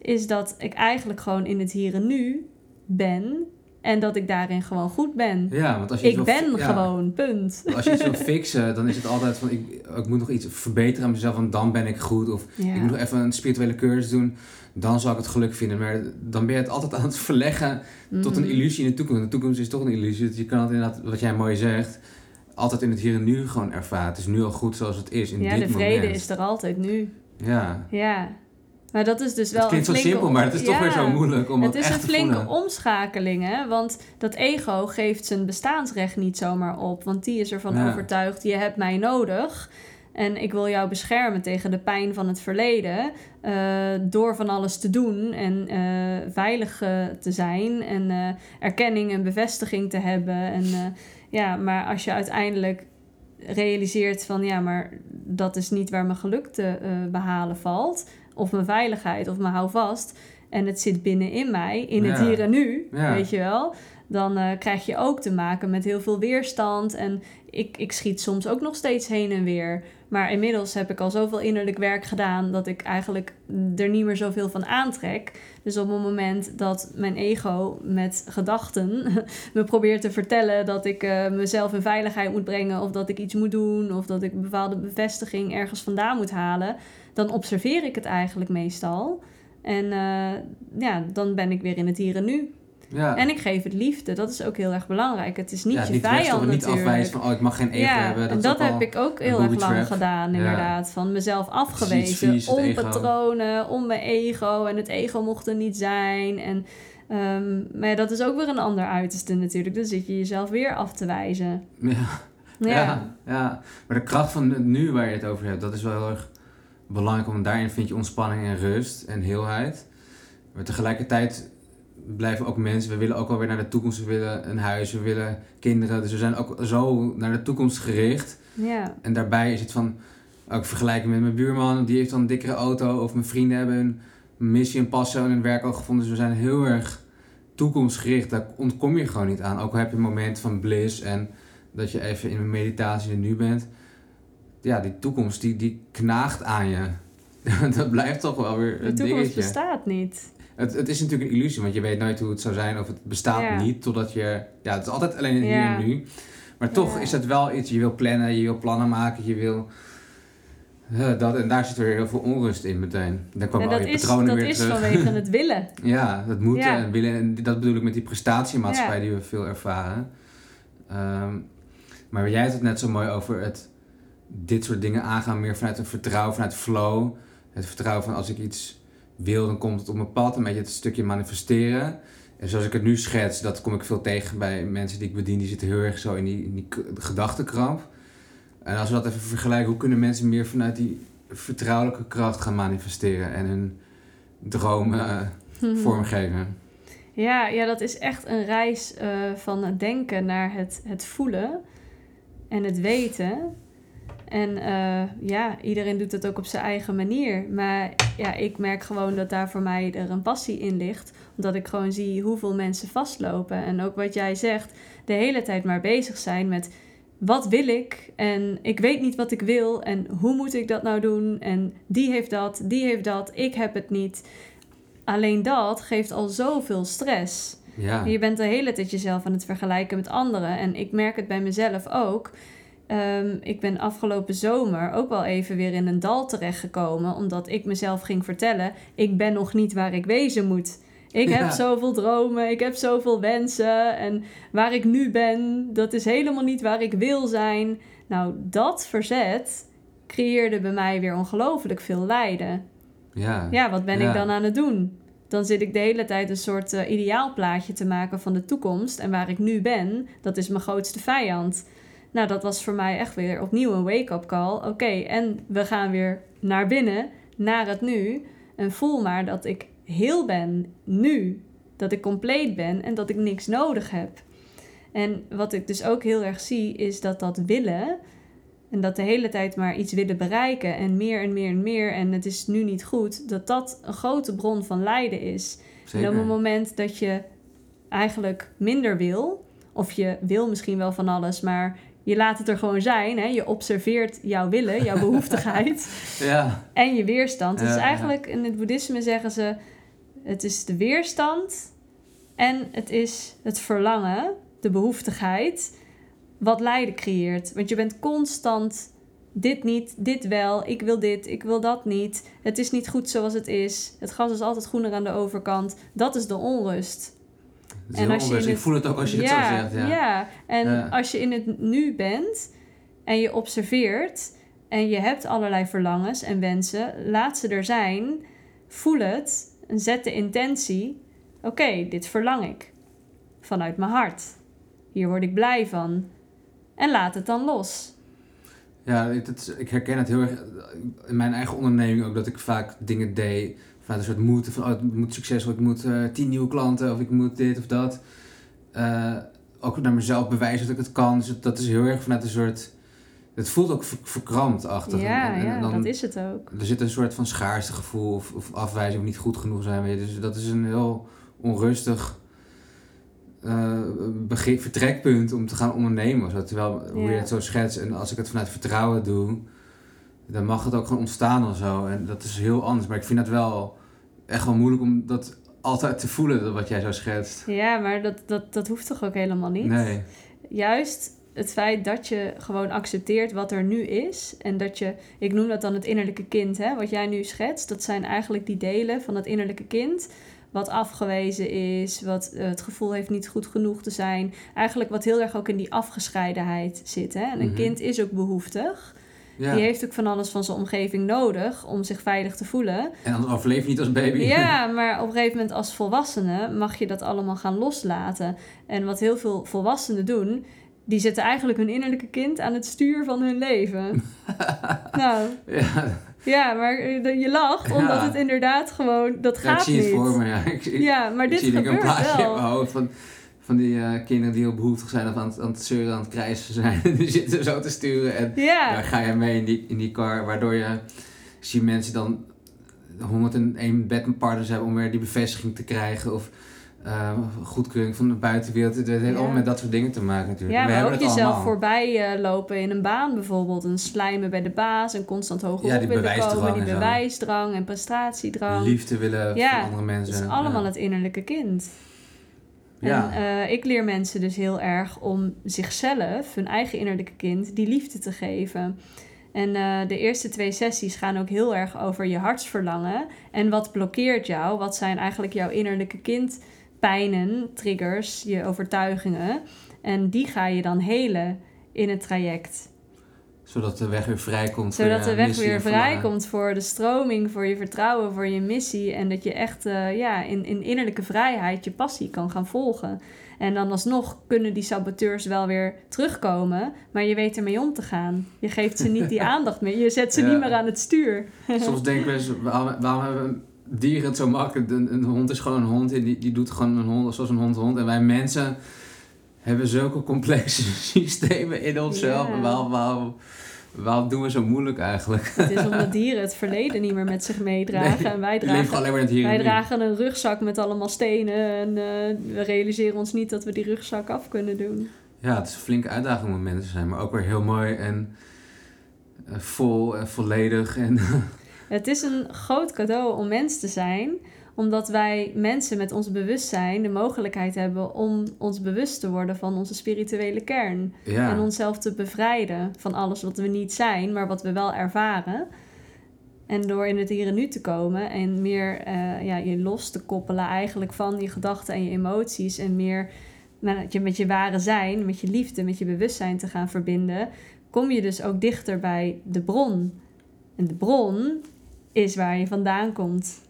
is dat ik eigenlijk gewoon in het hier en nu ben. En dat ik daarin gewoon goed ben.
Ja, want als je
ik ben gewoon, punt.
Als je iets wil *laughs* fixen, dan is het altijd van... Ik, ik moet nog iets verbeteren aan mezelf, want dan ben ik goed. Of ik moet nog even een spirituele cursus doen dan zal ik het geluk vinden. Maar dan ben je het altijd aan het verleggen tot een mhm. illusie in de toekomst. De toekomst is toch een illusie. Dus je kan het inderdaad, wat jij mooi zegt, altijd in het hier en nu gewoon ervaren. Het is nu al goed zoals het is in
ja,
dit
moment. Ja, de vrede is er altijd nu.
Ja.
Ja. Maar dat is dus wel. Het
klinkt zo simpel, maar het is toch weer zo moeilijk om
het
Het
is een flinke omschakeling, hè? Want dat ego geeft zijn bestaansrecht niet zomaar op. Want die is ervan overtuigd: je hebt mij nodig. En ik wil jou beschermen tegen de pijn van het verleden. Uh, door van alles te doen en uh, veilig uh, te zijn. En erkenning en bevestiging te hebben. En, ja, maar als je uiteindelijk realiseert van ja, maar dat is niet waar mijn geluk te behalen valt. Of mijn veiligheid of mijn houvast. En het zit binnenin mij, in het hier en nu, weet je wel dan uh, krijg je ook te maken met heel veel weerstand. En ik, ik schiet soms ook nog steeds heen en weer. Maar inmiddels heb ik al zoveel innerlijk werk gedaan dat ik eigenlijk er niet meer zoveel van aantrek. Dus op het moment dat mijn ego met gedachten *laughs* me probeert te vertellen dat ik uh, mezelf in veiligheid moet brengen, of dat ik iets moet doen, of dat ik een bepaalde bevestiging ergens vandaan moet halen, dan observeer ik het eigenlijk meestal. En uh, ja, dan ben ik weer in het hier en nu. Ja. En ik geef het liefde. Dat is ook heel erg belangrijk. Het is niet ja, je niet vijand natuurlijk.
niet afwijzen van, oh, ik mag geen ego ja, hebben.
Dat en dat heb ik ook heel erg lang gedaan, inderdaad. Van mezelf afgewezen. om patronen, om mijn ego. En het ego mocht er niet zijn. En, um, maar dat is ook weer een ander uiterste natuurlijk. Dan zit je jezelf weer af te wijzen. *laughs*
Ja. Ja. ja, maar de kracht van het nu waar je het over hebt, dat is wel heel erg belangrijk. Want daarin vind je ontspanning en rust en heelheid. Maar tegelijkertijd blijven ook mensen. We willen ook alweer naar de toekomst. We willen een huis, we willen kinderen. Dus we zijn ook zo naar de toekomst gericht.
Ja.
En daarbij is het van... Ook vergelijken met mijn buurman. Die heeft dan een dikkere auto. Of mijn vrienden hebben een missie en passie en werk al gevonden. Dus we zijn heel erg toekomstgericht. Daar ontkom je gewoon niet aan. Ook al heb je een moment van bliss. En dat je even in een meditatie er nu bent. Ja, die toekomst die, die knaagt aan je. *laughs* dat blijft toch wel weer
een De toekomst bestaat niet.
Het, het is natuurlijk een illusie, want je weet nooit hoe het zou zijn of het bestaat niet totdat je. Ja, het is altijd alleen hier en nu. Maar toch is het wel iets, je wil plannen, je wil plannen maken, je wil. Uh, dat, en daar zit weer heel veel onrust in meteen. Dan komen al je is, patronen
dat
weer
is
terug.
vanwege *laughs* het willen.
ja, dat moeten en willen. En dat bedoel ik met die prestatiemaatschappij die we veel ervaren. Um, maar jij had het net zo mooi over het dit soort dingen aangaan, meer vanuit een vertrouwen, vanuit flow. Het vertrouwen van als ik iets wil, dan komt het op mijn pad. Een beetje het stukje manifesteren. En zoals ik het nu schets, dat kom ik veel tegen bij mensen die ik bedien. Die zitten heel erg zo in die, in die gedachtenkramp. En als we dat even vergelijken, hoe kunnen mensen meer vanuit die vertrouwelijke kracht gaan manifesteren en hun dromen uh, *laughs* vormgeven?
Ja, ja, dat is echt een reis uh, van het denken naar het, het voelen en het weten. En uh, ja, iedereen doet het ook op zijn eigen manier. Maar ja, ik merk gewoon dat daar voor mij er een passie in ligt. Omdat ik gewoon zie hoeveel mensen vastlopen. En ook wat jij zegt, de hele tijd maar bezig zijn met wat wil ik? En ik weet niet wat ik wil. En hoe moet ik dat nou doen? En die heeft dat, die heeft dat, ik heb het niet. Alleen dat geeft al zoveel stress.
Ja.
Je bent de hele tijd jezelf aan het vergelijken met anderen. En ik merk het bij mezelf ook Ehm, ik ben afgelopen zomer ook wel even weer in een dal terechtgekomen, omdat ik mezelf ging vertellen: ik ben nog niet waar ik wezen moet. Ik heb zoveel dromen, ik heb zoveel wensen en waar ik nu ben, dat is helemaal niet waar ik wil zijn. Nou, dat verzet creëerde bij mij weer ongelooflijk veel lijden.
Ja,
ja wat ben ik dan aan het doen? Dan zit ik de hele tijd een soort uh, ideaalplaatje te maken van de toekomst. En waar ik nu ben, dat is mijn grootste vijand. Nou, dat was voor mij echt weer opnieuw een wake-up call. Oké, en we gaan weer naar binnen, naar het nu. En voel maar dat ik heel ben, nu. Dat ik compleet ben en dat ik niks nodig heb. En wat ik dus ook heel erg zie, is dat dat willen en dat de hele tijd maar iets willen bereiken en meer en meer en meer en het is nu niet goed, dat dat een grote bron van lijden is. En op het moment dat je eigenlijk minder wil, of je wil misschien wel van alles, maar je laat het er gewoon zijn. Hè? Je observeert jouw willen, jouw behoeftigheid *laughs*
ja.
en je weerstand. Is eigenlijk, in het boeddhisme zeggen ze, het is de weerstand en het is het verlangen, de behoeftigheid wat lijden creëert. Want je bent constant dit niet, dit wel, ik wil dit, ik wil dat niet. Het is niet goed zoals het is. Het gras is altijd groener aan de overkant. Dat is de onrust.
En als je ik voel het ook als je het zo zegt. Ja,
ja. en als je in het nu bent en je observeert en je hebt allerlei verlangens en wensen, laat ze er zijn. Voel het en zet de intentie. Oké, dit verlang ik vanuit mijn hart. Hier word ik blij van. En laat het dan los.
Ja, het, ik herken het heel erg in mijn eigen onderneming ook dat ik vaak dingen deed vanuit een soort moed. Van, oh, het moet succesvol, ik moet uh, tien nieuwe klanten of ik moet dit of dat. Uh, ook naar mezelf bewijzen dat ik het kan. Dus dat is heel erg vanuit een soort... Het voelt ook verkrampt achter.
Ja, en, en, dan, dat is het ook.
Er zit een soort van schaarste gevoel of, of afwijzing of niet goed genoeg zijn. Dus dat is een heel onrustig uh, vertrekpunt om te gaan ondernemen. Terwijl, hoe je het zo schetst, en als ik het vanuit vertrouwen doe, dan mag het ook gewoon ontstaan of zo. En dat is heel anders. Maar ik vind het wel echt wel moeilijk om dat altijd te voelen, wat jij zo schetst.
Ja, maar dat, dat, dat hoeft toch ook helemaal niet?
Nee.
Juist het feit dat je gewoon accepteert wat er nu is. En dat je, ik noem dat dan het innerlijke kind, hè, wat jij nu schetst. Dat zijn eigenlijk die delen van het innerlijke kind wat afgewezen is, wat eh, het gevoel heeft niet goed genoeg te zijn. Eigenlijk wat heel erg ook in die afgescheidenheid zit. Hè? En een mhm. kind is ook behoeftig. Ja. Die heeft ook van alles van zijn omgeving nodig om zich veilig te voelen.
En dan overleef je niet als baby.
Ja, *laughs* maar op een gegeven moment als volwassene mag je dat allemaal gaan loslaten. En wat heel veel volwassenen doen, die zetten eigenlijk hun innerlijke kind aan het stuur van hun leven. *laughs* nou, ja. ja, maar eh, je lacht omdat het inderdaad gewoon, dat gaat
niet.
Ik
zie het voor me, ja. Ik,
ja, maar dit
zie
gebeurt
wel. in mijn hoofd van, van die uh, kinderen die heel behoeftig zijn of aan het, aan het zeuren, aan het krijsen zijn. *laughs* die zitten zo te sturen en daar ga je mee in die, in die car, waardoor je zie mensen dan 101 bedpartners hebben om weer die bevestiging te krijgen of uh, goedkeuring van de buitenwereld. Het heeft allemaal met dat soort dingen te maken natuurlijk.
Ja,
We
maar ook jezelf voorbij uh, lopen in een baan bijvoorbeeld. Een slijmen bij de baas, een constant hoger ja, op willen komen. Die bewijsdrang en prestatiedrang.
Liefde willen ja, voor andere mensen.
Het is allemaal het innerlijke kind. Ja. En uh, ik leer mensen dus heel erg om zichzelf, hun eigen innerlijke kind, die liefde te geven. En uh, de eerste twee sessies gaan ook heel erg over je hartsverlangen. En wat blokkeert jou? Wat zijn eigenlijk jouw innerlijke kind pijnen, triggers, je overtuigingen. En die ga je dan helen in het traject.
Zodat de weg weer vrijkomt.
Zodat de weg weer vrijkomt voor de stroming, voor je vertrouwen, voor je missie. En dat je echt uh, ja, in, in innerlijke vrijheid je passie kan gaan volgen. En dan alsnog kunnen die saboteurs wel weer terugkomen, maar je weet ermee om te gaan. Je geeft ze niet die *laughs* aandacht meer, je zet ze niet meer aan het stuur.
Soms denken we, waarom, waarom hebben dieren het zo makkelijk. Een, een, hond is gewoon een hond en die, die doet gewoon een hond zoals een hond hond. En wij mensen hebben zulke complexe *laughs* systemen in onszelf. Ja. Waarom, waarom, waarom doen we zo moeilijk eigenlijk?
Het is omdat *laughs* dieren het verleden niet meer met zich meedragen. en wij dragen,
alleen maar het hier
wij dragen een rugzak met allemaal stenen. En uh, we realiseren ons niet dat we die rugzak af kunnen doen.
Ja, het is een flinke uitdaging om mensen zijn. Maar ook weer heel mooi en uh, vol en volledig. En *laughs*
Het is een groot cadeau om mens te zijn, Omdat wij mensen met ons bewustzijn de mogelijkheid hebben om ons bewust te worden van onze spirituele kern.
Ja.
En onszelf te bevrijden van alles wat we niet zijn, maar wat we wel ervaren. En door in het hier en nu te komen en meer eh, ja, je los te koppelen eigenlijk van je gedachten en je emoties. En meer met je, met je ware zijn, met je liefde, met je bewustzijn te gaan verbinden. Kom je dus ook dichter bij de bron. En de bron is waar je vandaan komt.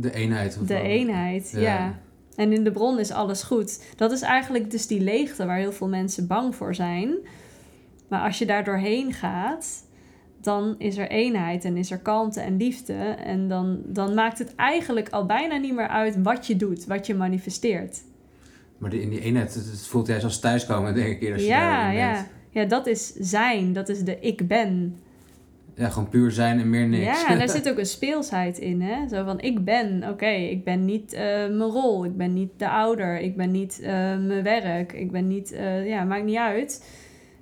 De eenheid. of
De
wel?
eenheid, ja.
Ja.
En in de bron is alles goed. Dat is eigenlijk dus die leegte waar heel veel mensen bang voor zijn. Maar als je daar doorheen gaat, dan is er eenheid en is er kalmte en liefde. En dan, dan maakt het eigenlijk al bijna niet meer uit wat je doet, wat je manifesteert.
Maar die, in die eenheid, het, voelt juist als thuiskomen, denk ik, eerder als je
Ja, ja.
bent.
Ja, dat is zijn. Dat is de ik ben.
Ja, gewoon puur zijn en meer niks.
Ja, en daar *laughs* zit ook een speelsheid in. Hè? Zo van, ik ben, oké, ik ben niet eh, mijn rol. Ik ben niet de ouder. Ik ben niet eh, mijn werk. Ik ben niet, eh, ja, maakt niet uit.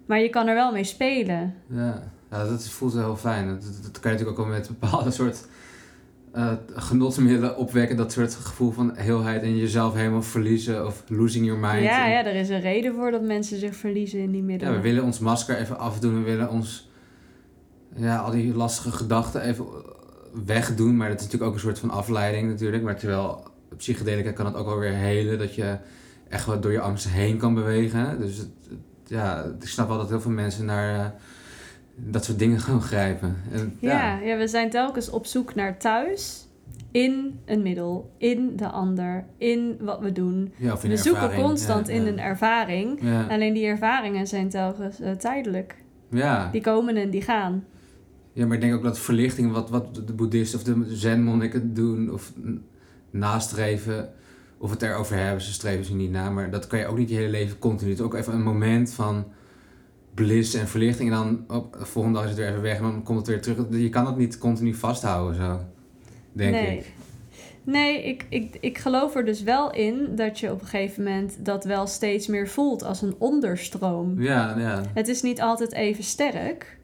Maar je kan er wel mee spelen.
Ja, ja dat voelt heel fijn. Dat, dat, dat kan je natuurlijk ook wel met bepaalde soort genotsmiddelen opwekken. Dat soort gevoel van heelheid en jezelf helemaal verliezen of losing your mind.
Ja,
En-
ja, er is een reden voor dat mensen zich verliezen in die
ja,
middelen.
we willen ons masker even afdoen. We willen ons, ja, al die lastige gedachten even wegdoen. Maar dat is natuurlijk ook een soort van afleiding natuurlijk. Maar terwijl psychedelica kan het ook wel weer helen. Dat je echt wat door je angsten heen kan bewegen. Dus het, ja, ik snap wel dat heel veel mensen naar eh, dat soort dingen gaan grijpen. En,
Ja, ja, we zijn telkens op zoek naar thuis. In een middel, in de ander, in wat we doen.
Ja,
We zoeken constant
Ja,
in een ervaring. Alleen die ervaringen zijn telkens eh, tijdelijk.
ja.
Die komen en die gaan.
Ja, maar ik denk ook dat verlichting, wat, wat de boeddhisten of de zenmonniken doen, of nastreven, of het erover hebben, ze streven ze niet na, maar dat kan je ook niet je hele leven continu. Het is ook even een moment van bliss en verlichting en dan op, de volgende dag is het weer even weg en dan komt het weer terug. Je kan het niet continu vasthouden, zo, denk
nee.
ik.
Nee, ik, ik, ik geloof er dus wel in dat je op een gegeven moment dat wel steeds meer voelt als een onderstroom.
Ja, ja.
Het is niet altijd even sterk.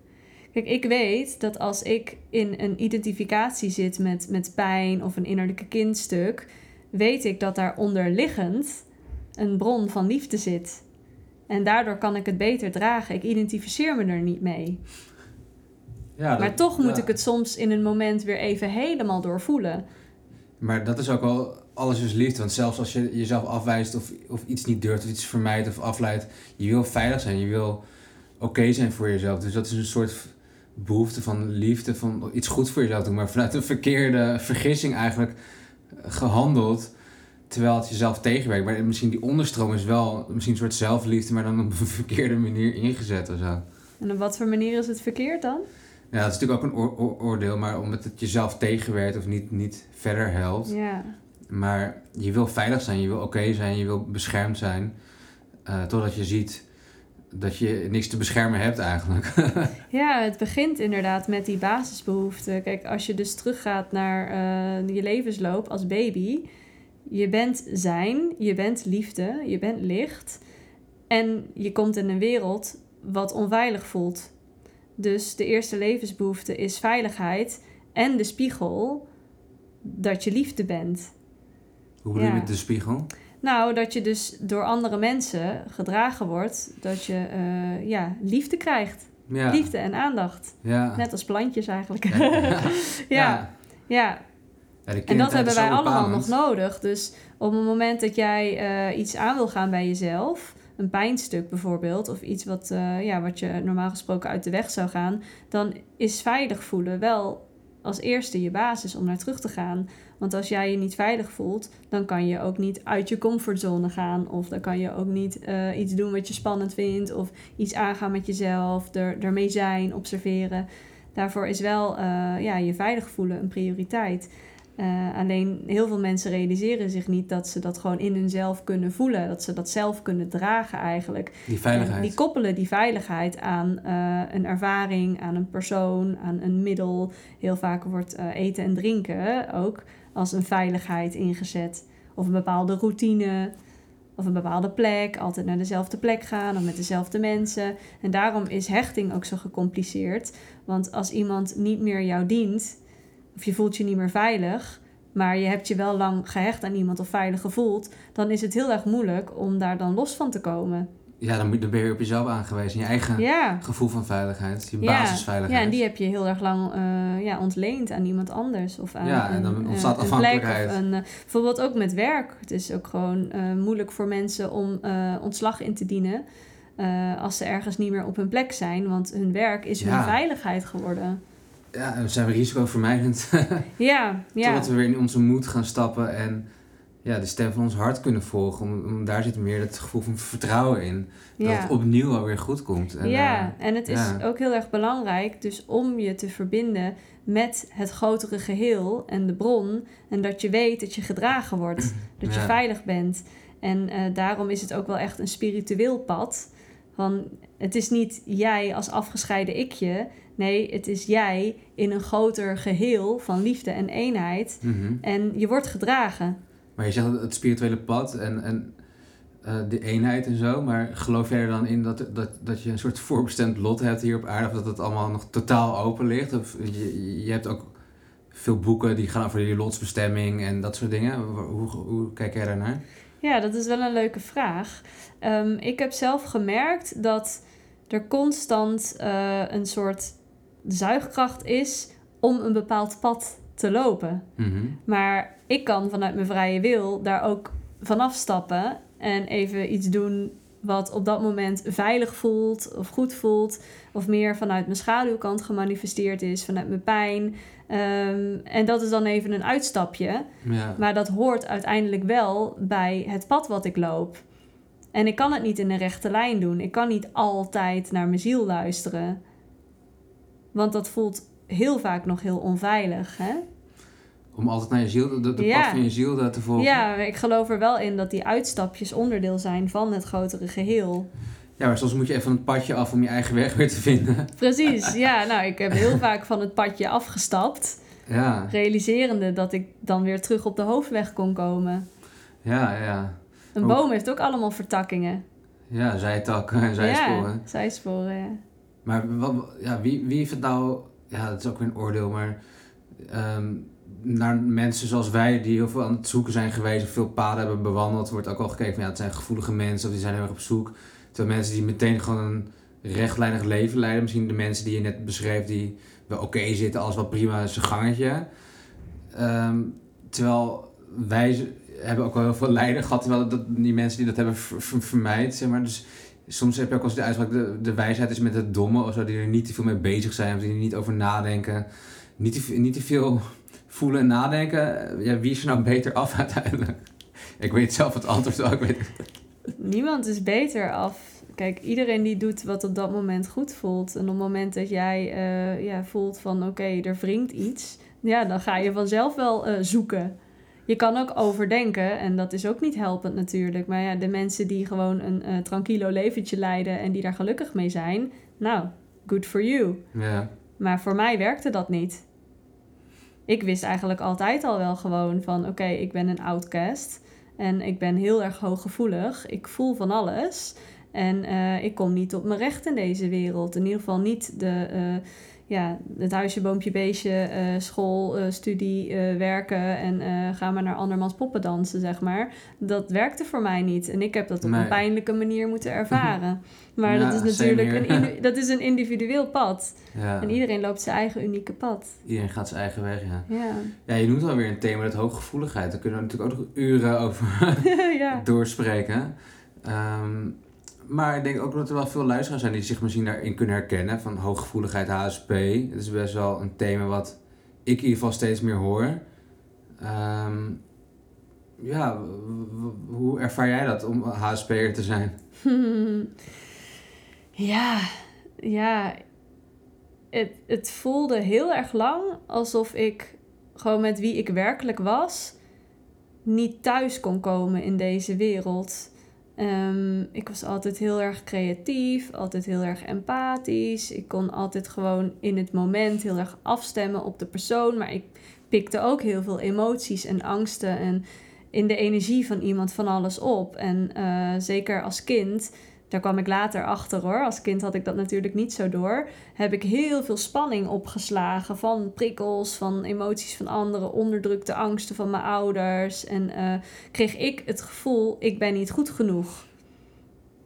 Kijk, ik weet dat als ik in een identificatie zit met, met pijn of een innerlijke kindstuk, weet ik dat daar onderliggend een bron van liefde zit. En daardoor kan ik het beter dragen. Ik identificeer me er niet mee.
ja
maar toch moet
ja.
ik het soms in een moment weer even helemaal doorvoelen.
Maar dat is ook wel, alles is liefde. Want zelfs als je jezelf afwijst of, of iets niet durft of iets vermijdt of afleidt, je wil veilig zijn, je wil oké zijn voor jezelf. Dus dat is een soort behoefte van liefde, van iets goed voor jezelf doen, maar vanuit een verkeerde vergissing eigenlijk gehandeld, terwijl het jezelf tegenwerkt. Maar misschien die onderstroom is wel misschien een soort zelfliefde, maar dan op een *laughs* verkeerde manier ingezet of zo.
En op wat voor manier is het verkeerd dan?
Ja, dat is natuurlijk ook een oor- oor- oordeel, maar omdat het jezelf tegenwerkt of niet, niet verder helpt.
Ja.
Maar je wil veilig zijn, je wil oké zijn, je wil beschermd zijn. eh, totdat je ziet dat je niks te beschermen hebt eigenlijk. *laughs*
Ja, het begint inderdaad met die basisbehoeften. Kijk, als je dus teruggaat naar eh, je levensloop als baby. Je bent zijn, je bent liefde, je bent licht. En je komt in een wereld wat onveilig voelt. Dus de eerste levensbehoefte is veiligheid en de spiegel dat je liefde bent.
Hoe bedoel je
Ja.
met de spiegel?
Nou, dat je dus door andere mensen gedragen wordt, dat je eh, ja, liefde krijgt.
Ja.
Liefde en aandacht.
Ja.
Net als plantjes eigenlijk.
Ja. *laughs*
ja, En dat hebben wij allemaal nog nodig. Dus op het moment dat jij eh, iets aan wil gaan bij jezelf, een pijnstuk bijvoorbeeld, of iets wat, eh, ja, wat je normaal gesproken uit de weg zou gaan, dan is veilig voelen wel als eerste je basis om naar terug te gaan. Want als jij je niet veilig voelt, dan kan je ook niet uit je comfortzone gaan. Of dan kan je ook niet eh, iets doen wat je spannend vindt. Of iets aangaan met jezelf, er, ermee zijn, observeren. Daarvoor is wel eh, ja, je veilig voelen een prioriteit. Eh, alleen heel veel mensen realiseren zich niet dat ze dat gewoon in hunzelf kunnen voelen. Dat ze dat zelf kunnen dragen eigenlijk.
Die
En
veiligheid.
die koppelen die veiligheid aan een ervaring, aan een persoon, aan een middel. Heel vaak wordt eten en drinken ook als een veiligheid ingezet. Of een bepaalde routine, of een bepaalde plek. Altijd naar dezelfde plek gaan of met dezelfde mensen. En daarom is hechting ook zo gecompliceerd. Want als iemand niet meer jou dient, of je voelt je niet meer veilig, maar je hebt je wel lang gehecht aan iemand of veilig gevoeld, dan is het heel erg moeilijk om daar dan los van te komen.
Ja, dan, moet- dan ben je op jezelf aangewezen. Je eigen
Ja.
gevoel van veiligheid. Je
Ja,
basisveiligheid.
Ja, en die heb je heel erg lang eh, ja, ontleend aan iemand anders. Of aan
Ja, en dan
eh,
ontstaat
een
afhankelijkheid.
een, eh, bijvoorbeeld ook met werk. Het is ook gewoon moeilijk voor mensen om ontslag in te dienen. als ze ergens niet meer op hun plek zijn. Want hun werk is hun veiligheid geworden.
Ja, dan zijn we risicovermijdend.
Ja, *laughs* ja.
Totdat we weer in onze moed gaan stappen en ja, de stem van ons hart kunnen volgen. Om, om daar zit meer het gevoel van vertrouwen in. Dat
ja.
het opnieuw alweer goed komt. En,
ja,
eh,
en het is ook heel erg belangrijk, dus om je te verbinden met het grotere geheel en de bron. En dat je weet dat je gedragen wordt, *clears throat* dat je
Ja.
veilig bent. En eh, daarom is het ook wel echt een spiritueel pad. Van, het is niet jij als afgescheiden ikje. Nee, het is jij in een groter geheel van liefde en eenheid.
mhm.
En je wordt gedragen.
Maar je zegt het- het spirituele pad en, en eh, de eenheid en zo. Maar geloof jij er dan in dat, dat, dat je een soort voorbestemd lot hebt hier op aarde? Of dat het allemaal nog totaal open ligt? Of je, je hebt ook veel boeken die gaan over je lotsbestemming en dat soort dingen. Hoe, hoe kijk jij daarnaar?
Ja, dat is wel een leuke vraag. Ehm, ik heb zelf gemerkt dat er constant eh, een soort zuigkracht is om een bepaald pad te lopen.
Mhm.
Maar ik kan vanuit mijn vrije wil daar ook vanaf stappen en even iets doen wat op dat moment veilig voelt of goed voelt. Of meer vanuit mijn schaduwkant gemanifesteerd is, vanuit mijn pijn. Ehm, en dat is dan even een uitstapje.
Ja.
Maar dat hoort uiteindelijk wel bij het pad wat ik loop. En ik kan het niet in een rechte lijn doen. Ik kan niet altijd naar mijn ziel luisteren. Want dat voelt heel vaak nog heel onveilig. Hè?
Om altijd naar je ziel, de, de
Ja.
pad van je ziel eh, te volgen.
Ja, maar ik geloof er wel in dat die uitstapjes onderdeel zijn van het grotere geheel.
Ja, maar soms moet je even van het padje af om je eigen weg weer te vinden. *laughs*
Precies, ja. Nou, ik heb heel vaak van het padje afgestapt.
Ja,
Realiserende dat ik dan weer terug op de hoofdweg kon komen.
ja, ja.
Een boom heeft ook allemaal vertakkingen.
Ja, zijtakken en zijsporen.
Ja, zijsporen, ja.
Maar wat, ja, wie, wie heeft het nou... Ja, dat is ook weer een oordeel, maar... ehm, naar mensen zoals wij die heel veel aan het zoeken zijn geweest... veel paden hebben bewandeld... wordt ook al gekeken van ja, het zijn gevoelige mensen... of die zijn heel erg op zoek. Terwijl mensen die meteen gewoon een rechtlijnig leven leiden... misschien de mensen die je net beschreef... die wel oké zitten, alles wel prima, zijn gangetje. Ehm, terwijl wij hebben ook wel heel veel *laughs* lijden gehad... terwijl dat, die mensen die dat hebben ver- ver- vermijd, zeg maar... Dus, Soms heb je ook eens de uitspraak, de, de wijsheid is met het domme of zo, die er niet te veel mee bezig zijn, of die er niet over nadenken. Niet te, niet te veel voelen en nadenken. Ja, wie is er nou beter af *laughs* uiteindelijk? Ik weet zelf het antwoord wel, ik weet het.
Niemand is beter af. Kijk, iedereen die doet wat op dat moment goed voelt. En op het moment dat jij eh, ja, voelt van oké, er wringt iets. Ja, dan ga je vanzelf wel eh, zoeken. Je kan ook overdenken en dat is ook niet helpend natuurlijk. Maar ja, de mensen die gewoon een eh tranquilo leventje leiden en die daar gelukkig mee zijn. Nou, good for you.
Ja,
Maar voor mij werkte dat niet. Ik wist eigenlijk altijd al wel gewoon van oké, ik ben een outcast. En ik ben heel erg hooggevoelig. Ik voel van alles. En eh, ik kom niet op mijn recht in deze wereld. In ieder geval niet de, eh, ja, het huisje, boompje, beestje, eh, school, eh, studie, eh, werken en ga maar naar andermans poppen dansen, zeg maar. Dat werkte voor mij niet. En ik heb dat op
Nee.
een pijnlijke manier moeten ervaren. *laughs* Maar
Ja,
dat is natuurlijk een, *laughs* dat is een individueel pad.
ja.
En iedereen loopt zijn eigen unieke pad.
Iedereen gaat zijn eigen weg, ja.
Ja.
Ja, je noemt alweer een thema, dat hooggevoeligheid. Daar kunnen we natuurlijk ook nog uren over *laughs*
ja.
doorspreken. Ehm, maar ik denk ook dat er wel veel luisteraars zijn die zich misschien daarin kunnen herkennen. Van hooggevoeligheid, HSP. Het is best wel een thema wat ik in ieder geval steeds meer hoor. Ehm, ja, hoe ervaar jij dat om HSP'er te zijn? *laughs*
ja, ja. Het, het voelde heel erg lang alsof ik gewoon met wie ik werkelijk was niet thuis kon komen in deze wereld. Ehm, ik was altijd heel erg creatief, altijd heel erg empathisch. Ik kon altijd gewoon in het moment heel erg afstemmen op de persoon. Maar ik pikte ook heel veel emoties en angsten en in de energie van iemand van alles op. En eh, zeker als kind, daar kwam ik later achter hoor. Als kind had ik dat natuurlijk niet zo door. Heb ik heel veel spanning opgeslagen van prikkels, van emoties van anderen, onderdrukte angsten van mijn ouders. En eh, kreeg ik het gevoel, ik ben niet goed genoeg.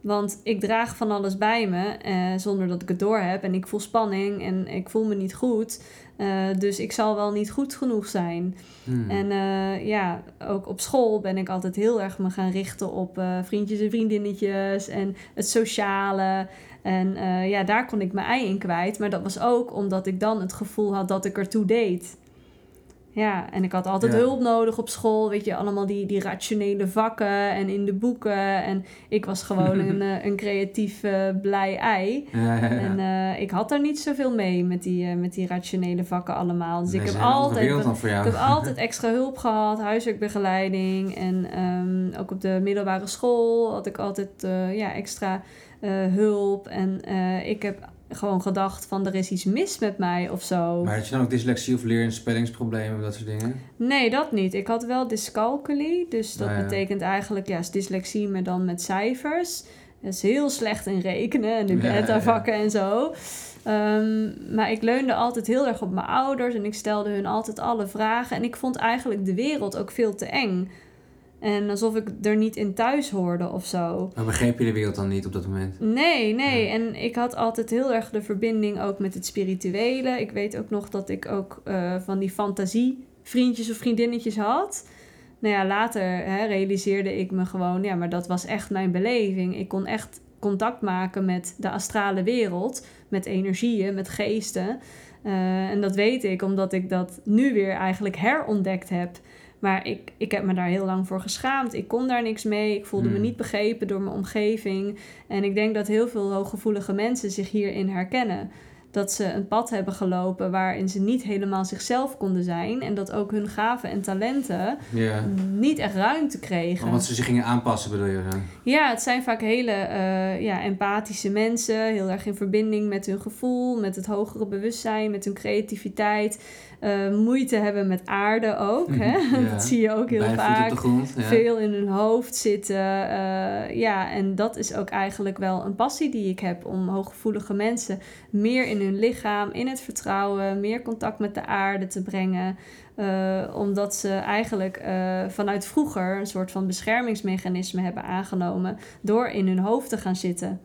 Want ik draag van alles bij me eh, zonder dat ik het door heb. En ik voel spanning en ik voel me niet goed. Eh, dus ik zal wel niet goed genoeg zijn.
Hmm.
En eh, ja, ook op school ben ik altijd heel erg me gaan richten op eh, vriendjes en vriendinnetjes en het sociale. En ja, daar kon ik mijn ei in kwijt. Maar dat was ook omdat ik dan het gevoel had dat ik ertoe deed. Ja, en ik had altijd
Ja.
hulp nodig op school. Weet je, allemaal die, die rationele vakken en in de boeken. En ik was gewoon *laughs* een, eh, een creatief, eh, blij ei.
Ja, ja, ja.
En eh, ik had daar niet zoveel mee met die, met die rationele vakken allemaal. Dus
Nee,
ik heb altijd, ik heb *laughs* altijd extra hulp gehad, huiswerkbegeleiding. En ehm, ook op de middelbare school had ik altijd ja, extra hulp. En ik heb gewoon gedacht van er is iets mis met mij of zo.
Maar had je dan ook dyslexie of leer- en spellingsproblemen, dat soort dingen?
Nee, dat niet. Ik had wel dyscalculie. Dus dat
Ah, ja.
betekent eigenlijk ja, is dyslexie, maar dan met cijfers. Dat is heel slecht in rekenen en
Ja, ja,
beta-vakken en zo. Ehm, maar ik leunde altijd heel erg op mijn ouders en ik stelde hun altijd alle vragen. En ik vond eigenlijk de wereld ook veel te eng. En alsof ik er niet in thuis hoorde of zo.
Maar begreep je de wereld dan niet op dat moment?
Nee, nee.
Ja.
En ik had altijd heel erg de verbinding ook met het spirituele. Ik weet ook nog dat ik ook eh, van die fantasie vriendjes of vriendinnetjes had. Nou ja, later hè, realiseerde ik me gewoon, ja, maar dat was echt mijn beleving. Ik kon echt contact maken met de astrale wereld, met energieën, met geesten. Eh, en dat weet ik omdat ik dat nu weer eigenlijk herontdekt heb. Maar ik, ik heb me daar heel lang voor geschaamd. Ik kon daar niks mee. Ik voelde me
Hmm.
niet begrepen door mijn omgeving. En ik denk dat heel veel hooggevoelige mensen zich hierin herkennen. Dat ze een pad hebben gelopen waarin ze niet helemaal zichzelf konden zijn. En dat ook hun gaven en talenten niet echt ruimte kregen.
Omdat ze zich gingen aanpassen, bedoel je?
Ja, het zijn vaak hele eh, ja, empathische mensen. Heel erg in verbinding met hun gevoel, met het hogere bewustzijn, met hun creativiteit. Eh, moeite hebben met aarde ook. Hè?
Ja. *laughs*
Dat zie je ook heel vaak.
grond. Ja.
Veel in hun hoofd zitten. eh, ja, en dat is ook eigenlijk wel een passie die ik heb om hooggevoelige mensen meer in hun lichaam, in het vertrouwen, meer contact met de aarde te brengen. Eh, omdat ze eigenlijk vanuit vroeger een soort van beschermingsmechanisme hebben aangenomen door in hun hoofd te gaan zitten.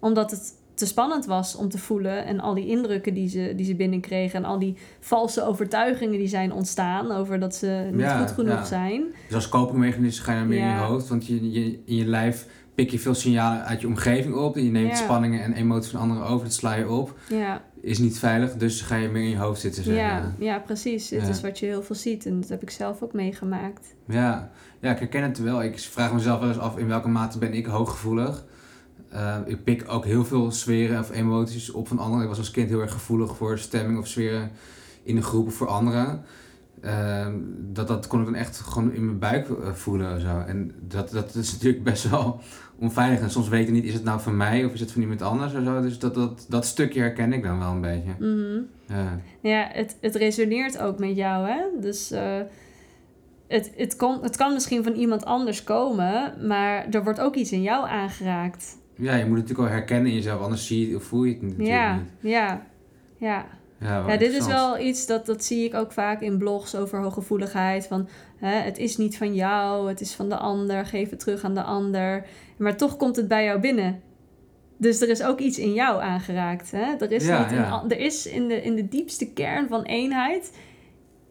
Omdat het te spannend was om te voelen en al die indrukken die ze, die ze binnenkregen en al die valse overtuigingen die zijn ontstaan over dat ze niet
Ja,
goed genoeg
ja.
zijn.
Dus als copingmechanisme ga je dan meer in je hoofd. Want je, je, in je lijf pik je veel signalen uit je omgeving op. En je neemt spanningen en emoties van anderen over. Dat sla je op.
Ja,
Is niet veilig, dus ga je meer in je hoofd zitten. Zeg.
ja, ja, precies.
Ja.
is wat je heel veel ziet en dat heb ik zelf ook meegemaakt.
Ja. ja, ik herken het wel. Ik vraag mezelf wel eens af in welke mate ben ik hooggevoelig. Eh, ik pik ook heel veel sferen of emoties op van anderen. Ik was als kind heel erg gevoelig voor stemming of sferen in de groep of voor anderen. Ehm, dat, dat kon ik dan echt gewoon in mijn buik eh, voelen. en Zo. En dat, dat is natuurlijk best wel *laughs* onveilig. En soms weet ik niet, is het nou van mij of is het van iemand anders? En zo. Dus dat, dat, dat stukje herken ik dan wel een beetje.
Mhm.
Ja.
Ja, het, het resoneert ook met jou, hè? Dus eh, het, het, kon, het kan misschien van iemand anders komen, maar er wordt ook iets in jou aangeraakt.
Ja, je moet het natuurlijk wel herkennen in jezelf, anders zie je of voel je het natuurlijk
Ja,
niet.
ja, ja.
Ja,
Ja, dit is wel iets dat, dat zie ik ook vaak in blogs over hooggevoeligheid. Van hè, het is niet van jou, het is van de ander, geef het terug aan de ander. Maar toch komt het bij jou binnen. Dus er is ook iets in jou aangeraakt. Hè? Er is,
Ja,
niet een
ja.
an- er is in de, in de diepste kern van eenheid,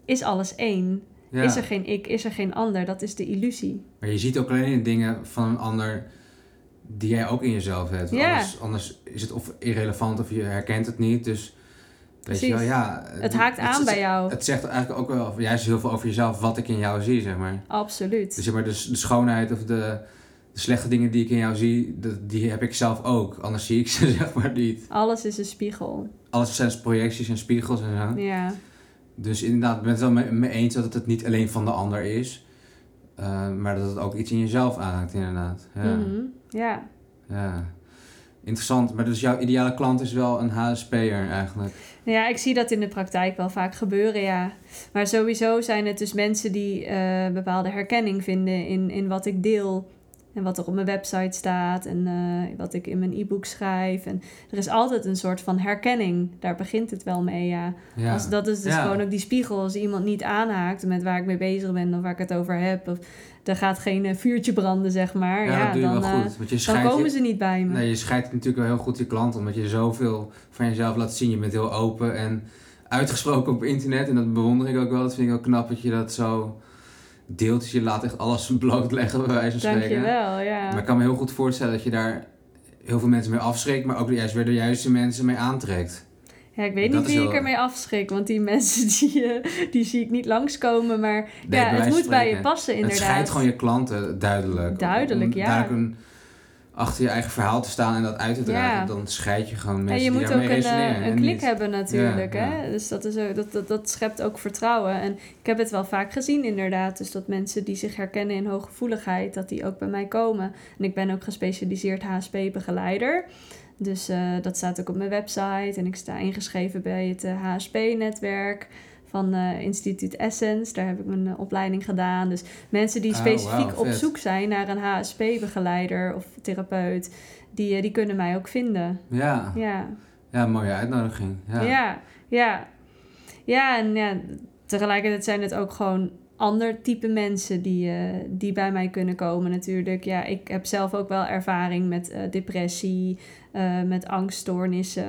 is alles één. Is er geen ik, is er geen ander. Dat is de illusie.
Maar je ziet ook alleen dingen van een ander die jij ook in jezelf hebt.
Ja.
Anders, anders is het of irrelevant of je herkent het niet. Dus weet je wel, ja.
Het haakt aan bij jou.
Het zegt eigenlijk ook wel juist heel veel over jezelf, wat ik in jou zie, zeg maar.
Absoluut.
Dus zeg maar, de, de schoonheid of de, de slechte dingen die ik in jou zie, de- die heb ik zelf ook. Anders zie ik ze *laughs* zeg maar niet.
Alles is een spiegel.
Alles zijn projecties en spiegels en zo.
Ja,
Dus inderdaad, ik ben het wel mee, mee eens dat het niet alleen van de ander is. eh, maar dat het ook iets in jezelf aanraakt, inderdaad. Ja.
Mhm. Ja.
Ja, interessant. Maar dus jouw ideale klant is wel een HSP'er eigenlijk.
Ja, ik zie dat in de praktijk wel vaak gebeuren, ja. Maar sowieso zijn het dus mensen die eh, bepaalde herkenning vinden in, in wat ik deel. En wat er op mijn website staat en eh, wat ik in mijn e-book schrijf. En er is altijd een soort van herkenning. Daar begint het wel mee, ja. Als, dat is dus gewoon ook die spiegel. Als iemand niet aanhaakt met waar ik mee bezig ben of waar ik het over heb. Of er gaat geen eh, vuurtje branden, zeg maar. Ja, dan, wel goed. Want je dan komen ze niet bij me.
Nee, je scheidt natuurlijk wel heel goed je klant. Omdat je zoveel van jezelf laat zien. Je bent heel open en uitgesproken op internet. En dat bewonder ik ook wel. Dat vind ik ook knap dat je dat zo deelt. Dus je laat echt alles *laughs* blootleggen, bij wijze van spreken.
Dankjewel, ja.
Maar ik kan me heel goed voorstellen dat je daar heel veel mensen mee afschrikt. Maar ook juist weer de juiste mensen mee aantrekt.
Ja, ik weet niet wie ik ermee afschrik, want die *laughs* mensen die, uh, die zie ik niet langskomen. Maar ja, het moet bij je passen inderdaad.
Het scheidt gewoon je klanten duidelijk.
Duidelijk, ja.
Duidelijk een, achter je eigen verhaal te staan en dat uit te dragen, dan scheid je gewoon mensen en je moet ook een,
eh, een klik hebben natuurlijk. hè? Dus dat, is ook, dat, dat, dat schept ook vertrouwen. En ik heb het wel vaak gezien inderdaad. Dus dat mensen die zich herkennen in hooggevoeligheid, dat die ook bij mij komen. En ik ben ook gespecialiseerd HSP-begeleider. Dus uh, dat staat ook op mijn website. En ik sta ingeschreven bij het HSP-netwerk van uh, Instituut Essence. Daar heb ik mijn opleiding gedaan. Dus mensen die oh, specifiek op zoek zijn naar een HSP-begeleider of therapeut, die, die kunnen mij ook vinden.
Ja. Ja, ja mooie uitnodiging. Ja,
ja. Ja, ja en ja, tegelijkertijd zijn het ook gewoon ander type mensen die, die bij mij kunnen komen natuurlijk. Ja, ik heb zelf ook wel ervaring met depressie, met angststoornissen.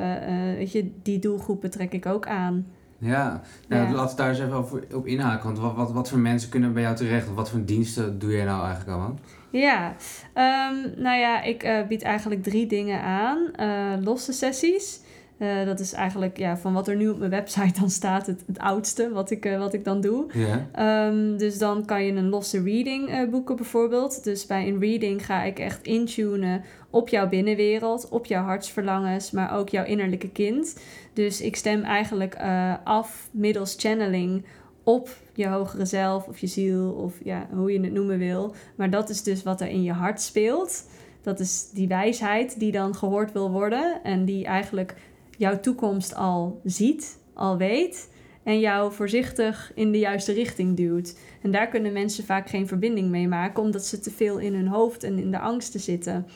weet je, die doelgroepen trek ik ook aan.
Ja, nou, laten we daar eens even over, op inhaken. Want wat, wat, wat voor mensen kunnen bij jou terecht? Wat voor diensten doe jij nou eigenlijk allemaal?
Ja, um, nou ja, ik uh, bied eigenlijk drie dingen aan. Uh, losse sessies. Uh, dat is eigenlijk ja, van wat er nu op mijn website dan staat, het, het oudste wat ik, uh, wat ik dan doe. Yeah. Um, dus dan kan je een losse reading uh, boeken bijvoorbeeld. Dus bij een reading ga ik echt intunen op jouw binnenwereld, op jouw hartsverlangens, maar ook jouw innerlijke kind. Dus ik stem eigenlijk af middels channeling op je hogere zelf of je ziel of ja, hoe je het noemen wil. Maar dat is dus wat er in je hart speelt. Dat is die wijsheid die dan gehoord wil worden en die eigenlijk jouw toekomst al ziet, al weet en jou voorzichtig in de juiste richting duwt. En daar kunnen mensen vaak geen verbinding mee maken, omdat ze te veel in hun hoofd en in de angsten zitten.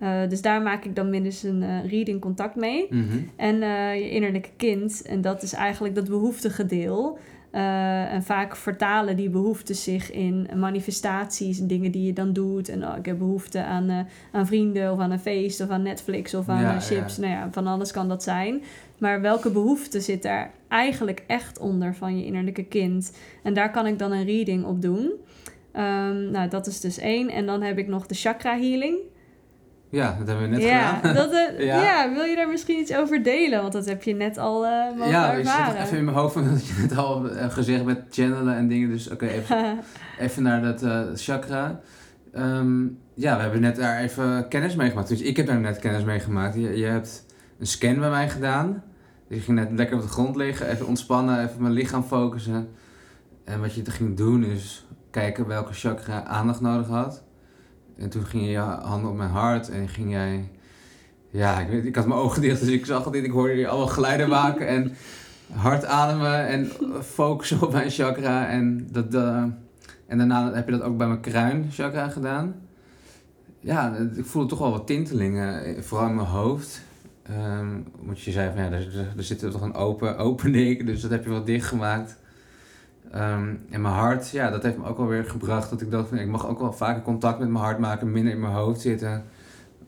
Uh, dus daar maak ik dan minstens een uh, reading contact mee. Mhm. En uh, je innerlijke kind, en dat is eigenlijk dat behoeftige deel. Uh, en vaak vertalen die behoeften zich in manifestaties en dingen die je dan doet. En oh, ik heb behoefte aan, uh, aan vrienden of aan een feest of aan Netflix of aan ja, chips. Nou ja, van alles kan dat zijn. Maar welke behoefte zit er eigenlijk echt onder van je innerlijke kind? En daar kan ik dan een reading op doen. Um, nou, dat is dus één. En dan heb ik nog de chakra healing.
Ja, dat hebben we net gedaan.
Dat, uh, *laughs* ja. ja. wil je daar misschien iets over delen? Want dat heb je net al uh, mogen ja, ervaren.
Ja, even in mijn hoofd dat je net al uh, gezegd met channelen en dingen. Dus oké, even, *laughs* even naar dat chakra. Um, ja, we hebben net daar even kennis mee gemaakt. Dus ik heb daar net kennis mee gemaakt. Je, je hebt een scan bij mij gedaan. Dus ik ging net lekker op de grond liggen, even ontspannen, even mijn lichaam focussen. En wat je ging doen is kijken welke chakra aandacht nodig had. En toen ging je handen op mijn hart en ging jij... Ja, ik, weet, ik had mijn ogen dicht, dus ik zag niet. Ik hoorde je allemaal geluiden maken en hard ademen en focussen op mijn chakra. En, dat, uh, en daarna heb je dat ook bij mijn kruin chakra gedaan. Ja, ik voelde toch wel wat tintelingen, vooral in mijn hoofd. Um, want je zei van ja, er, er, zit toch een open opening, dus dat heb je wat dichtgemaakt. Um, en mijn hart, ja, dat heeft me ook wel weer gebracht dat ik dacht ik mag ook wel vaker contact met mijn hart maken, minder in mijn hoofd zitten.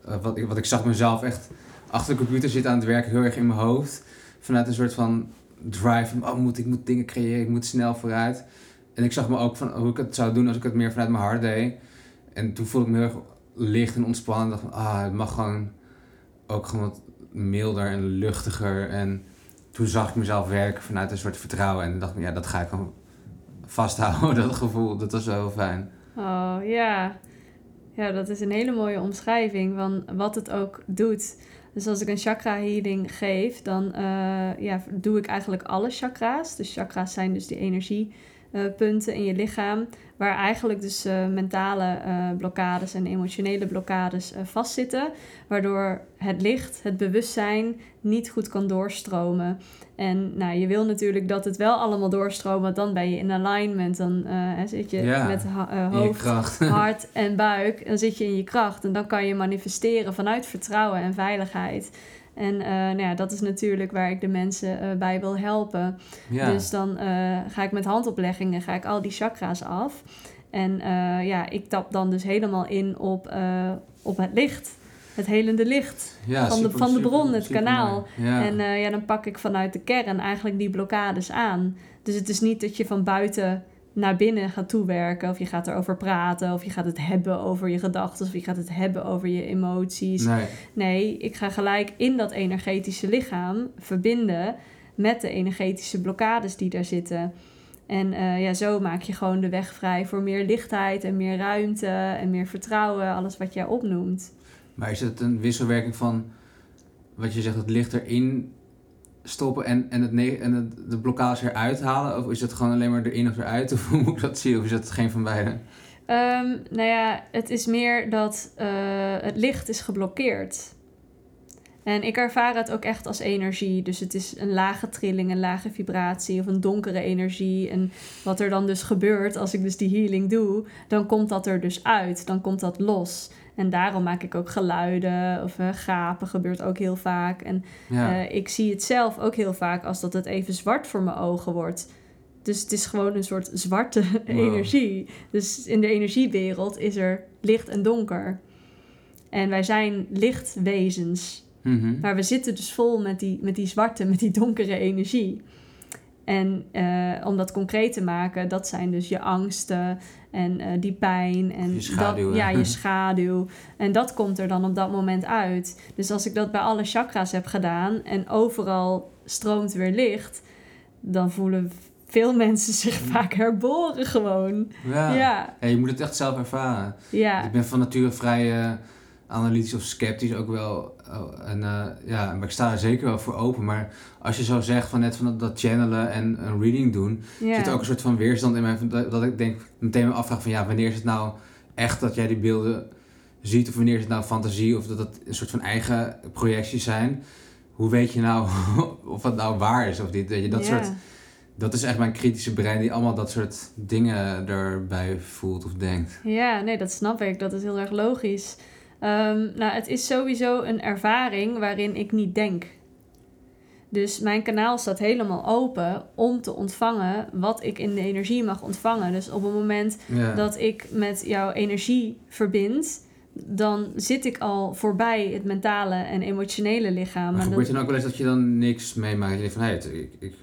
Uh, wat, ik, wat ik zag mezelf echt achter de computer zitten aan het werken, heel erg in mijn hoofd. Vanuit een soort van drive van, oh, moet, ik moet dingen creëren, ik moet snel vooruit. En ik zag me ook van hoe ik het zou doen als ik het meer vanuit mijn hart deed. En toen voelde ik me heel erg licht en ontspannen. Dacht ah, het mag gewoon ook gewoon wat milder en luchtiger. En toen zag ik mezelf werken vanuit een soort vertrouwen. En dacht ik, ja, dat ga ik gewoon vasthouden, *laughs* dat gevoel. Dat was wel fijn.
Oh, ja. Ja, dat is een hele mooie omschrijving van wat het ook doet. Dus als ik een chakra healing geef, dan uh, ja, doe ik eigenlijk alle chakra's. Dus chakra's zijn dus die energie punten in je lichaam. Waar eigenlijk dus mentale blokkades en emotionele blokkades vastzitten. Waardoor het licht, het bewustzijn niet goed kan doorstromen. En nou, je wil natuurlijk dat het wel allemaal doorstroomt, want dan ben je in alignment. Dan zit je met hoofd, *laughs* hart en buik. Dan zit je in je kracht. En dan kan je manifesteren vanuit vertrouwen en veiligheid. En uh, nou ja, dat is natuurlijk waar ik de mensen bij wil helpen. Ja. Dus dan ga ik met handopleggingen ga ik al die chakra's af. En ja, ik tap dan dus helemaal in op, op het licht het helende licht van, de, van de bron, het kanaal. En uh, ja, dan pak ik vanuit de kern eigenlijk die blokkades aan. Dus het is niet dat je van buiten naar binnen gaat toewerken, of je gaat erover praten, of je gaat het hebben over je gedachten, of je gaat het hebben over je emoties. Nee. nee, ik ga gelijk in dat energetische lichaam verbinden met de energetische blokkades die daar zitten. En uh, ja, zo maak je gewoon de weg vrij voor meer lichtheid en meer ruimte en meer vertrouwen, alles wat jij opnoemt.
Maar is het een wisselwerking van wat je zegt, het licht erin stoppen en, en, het, en het, de blokkades eruit halen? Of is het gewoon alleen maar erin of eruit? *laughs* Of hoe moet ik dat zien? Of is het geen van beide?
Um, nou ja, het is meer dat uh, het licht is geblokkeerd. En ik ervaar het ook echt als energie. Dus het is een lage trilling, een lage vibratie of een donkere energie. En wat er dan dus gebeurt als ik dus die healing doe, dan komt dat er dus uit. Dan komt dat los. En daarom maak ik ook geluiden of uh, gapen gebeurt ook heel vaak. En uh, ik zie het zelf ook heel vaak als dat het even zwart voor mijn ogen wordt. Dus het is gewoon een soort zwarte *laughs* energie. Dus in de energiewereld is er licht en donker. En wij zijn lichtwezens. Mm Maar we zitten dus vol met die, met die zwarte, met die donkere energie. En uh, om dat concreet te maken, dat zijn dus je angsten en uh, die pijn en
je schaduw,
dat, ja, je *laughs* schaduw. En dat komt er dan op dat moment uit. Dus als ik dat bij alle chakras heb gedaan en overal stroomt weer licht, dan voelen veel mensen zich vaak herboren gewoon.
Ja. ja. je moet het echt zelf ervaren. Ja. Ik ben van nature vrij uh, analytisch of sceptisch ook wel. Oh, en uh, ja, maar ik sta er zeker wel voor open. Maar als je zo zegt van net van dat, channelen en een reading doen, yeah. zit er ook een soort van weerstand in mij. Dat, dat ik denk meteen me afvraag van ja, wanneer is het nou echt dat jij die beelden ziet? Of wanneer is het nou fantasie? Of dat het een soort van eigen projecties zijn? Hoe weet je nou *laughs* of het nou waar is of niet? Dat, je, dat soort dat is echt mijn kritische brein die allemaal dat soort dingen erbij voelt of denkt.
Ja, nee, dat snap ik. Dat is heel erg logisch. Um, nou, het is sowieso een ervaring waarin ik niet denk. Dus mijn kanaal staat helemaal open om te ontvangen wat ik in de energie mag ontvangen. Dus op het moment dat ik met jouw energie verbind, dan zit ik al voorbij het mentale en emotionele lichaam.
Maar gebeurt er dan ook wel eens dat je dan niks meemaakt? Je denkt van, hey, ik, ik,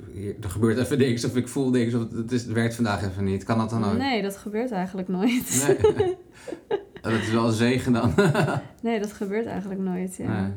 er gebeurt even niks of ik voel niks of het, is, het werkt vandaag even niet. Kan dat dan ook?
Nee, dat gebeurt eigenlijk nooit. Nee. *laughs*
dat is wel een zegen dan. *laughs*
nee, dat gebeurt eigenlijk nooit, ja.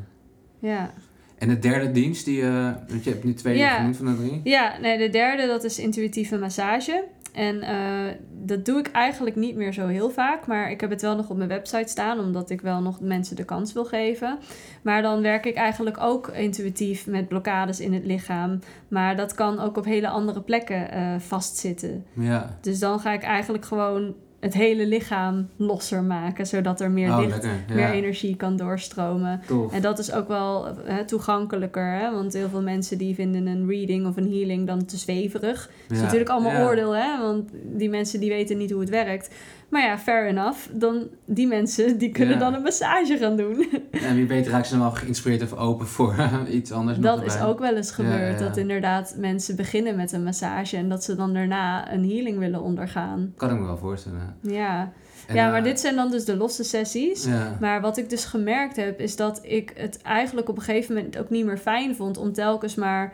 Ja.
En de derde dienst, die, uh, want je hebt nu twee ja. genoemd van de drie.
Ja, nee, de derde dat is intuïtieve massage. En uh, dat doe ik eigenlijk niet meer zo heel vaak, maar ik heb het wel nog op mijn website staan, omdat ik wel nog mensen de kans wil geven. Maar dan werk ik eigenlijk ook intuïtief met blokkades in het lichaam. Maar dat kan ook op hele andere plekken uh, vastzitten. Ja. Dus dan ga ik eigenlijk gewoon het hele lichaam losser maken, zodat er meer oh, licht, meer energie kan doorstromen. En dat is ook wel hè, toegankelijker, hè? want heel veel mensen die vinden een reading of een healing dan te zweverig. Dat is natuurlijk allemaal oordeel, hè? want die mensen die weten niet hoe het werkt. Maar ja, fair enough. Dan, die mensen die kunnen dan een massage gaan doen. *laughs*
En wie weet raakt ze dan wel geïnspireerd of open voor *laughs* iets anders.
Dat is ook wel eens gebeurd. dat inderdaad mensen beginnen met een massage en dat ze dan daarna een healing willen ondergaan.
Kan ik me wel voorstellen.
Ja. ja, maar eh, dit zijn dan dus de losse sessies. Maar wat ik dus gemerkt heb, is dat ik het eigenlijk op een gegeven moment ook niet meer fijn vond om telkens maar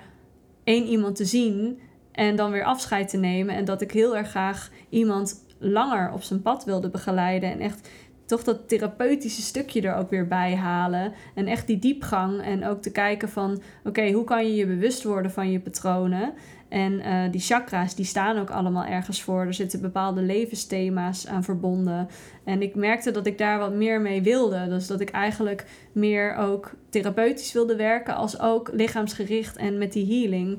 één iemand te zien en dan weer afscheid te nemen. En dat ik heel erg graag iemand langer op zijn pad wilde begeleiden. En echt toch dat therapeutische stukje er ook weer bij halen. En echt die diepgang. En ook te kijken van, oké, hoe kan je je bewust worden van je patronen? En uh, die chakra's, die staan ook allemaal ergens voor. Er zitten bepaalde levensthema's aan verbonden. En ik merkte dat ik daar wat meer mee wilde. Dus dat ik eigenlijk meer ook therapeutisch wilde werken, als ook lichaamsgericht en met die healing.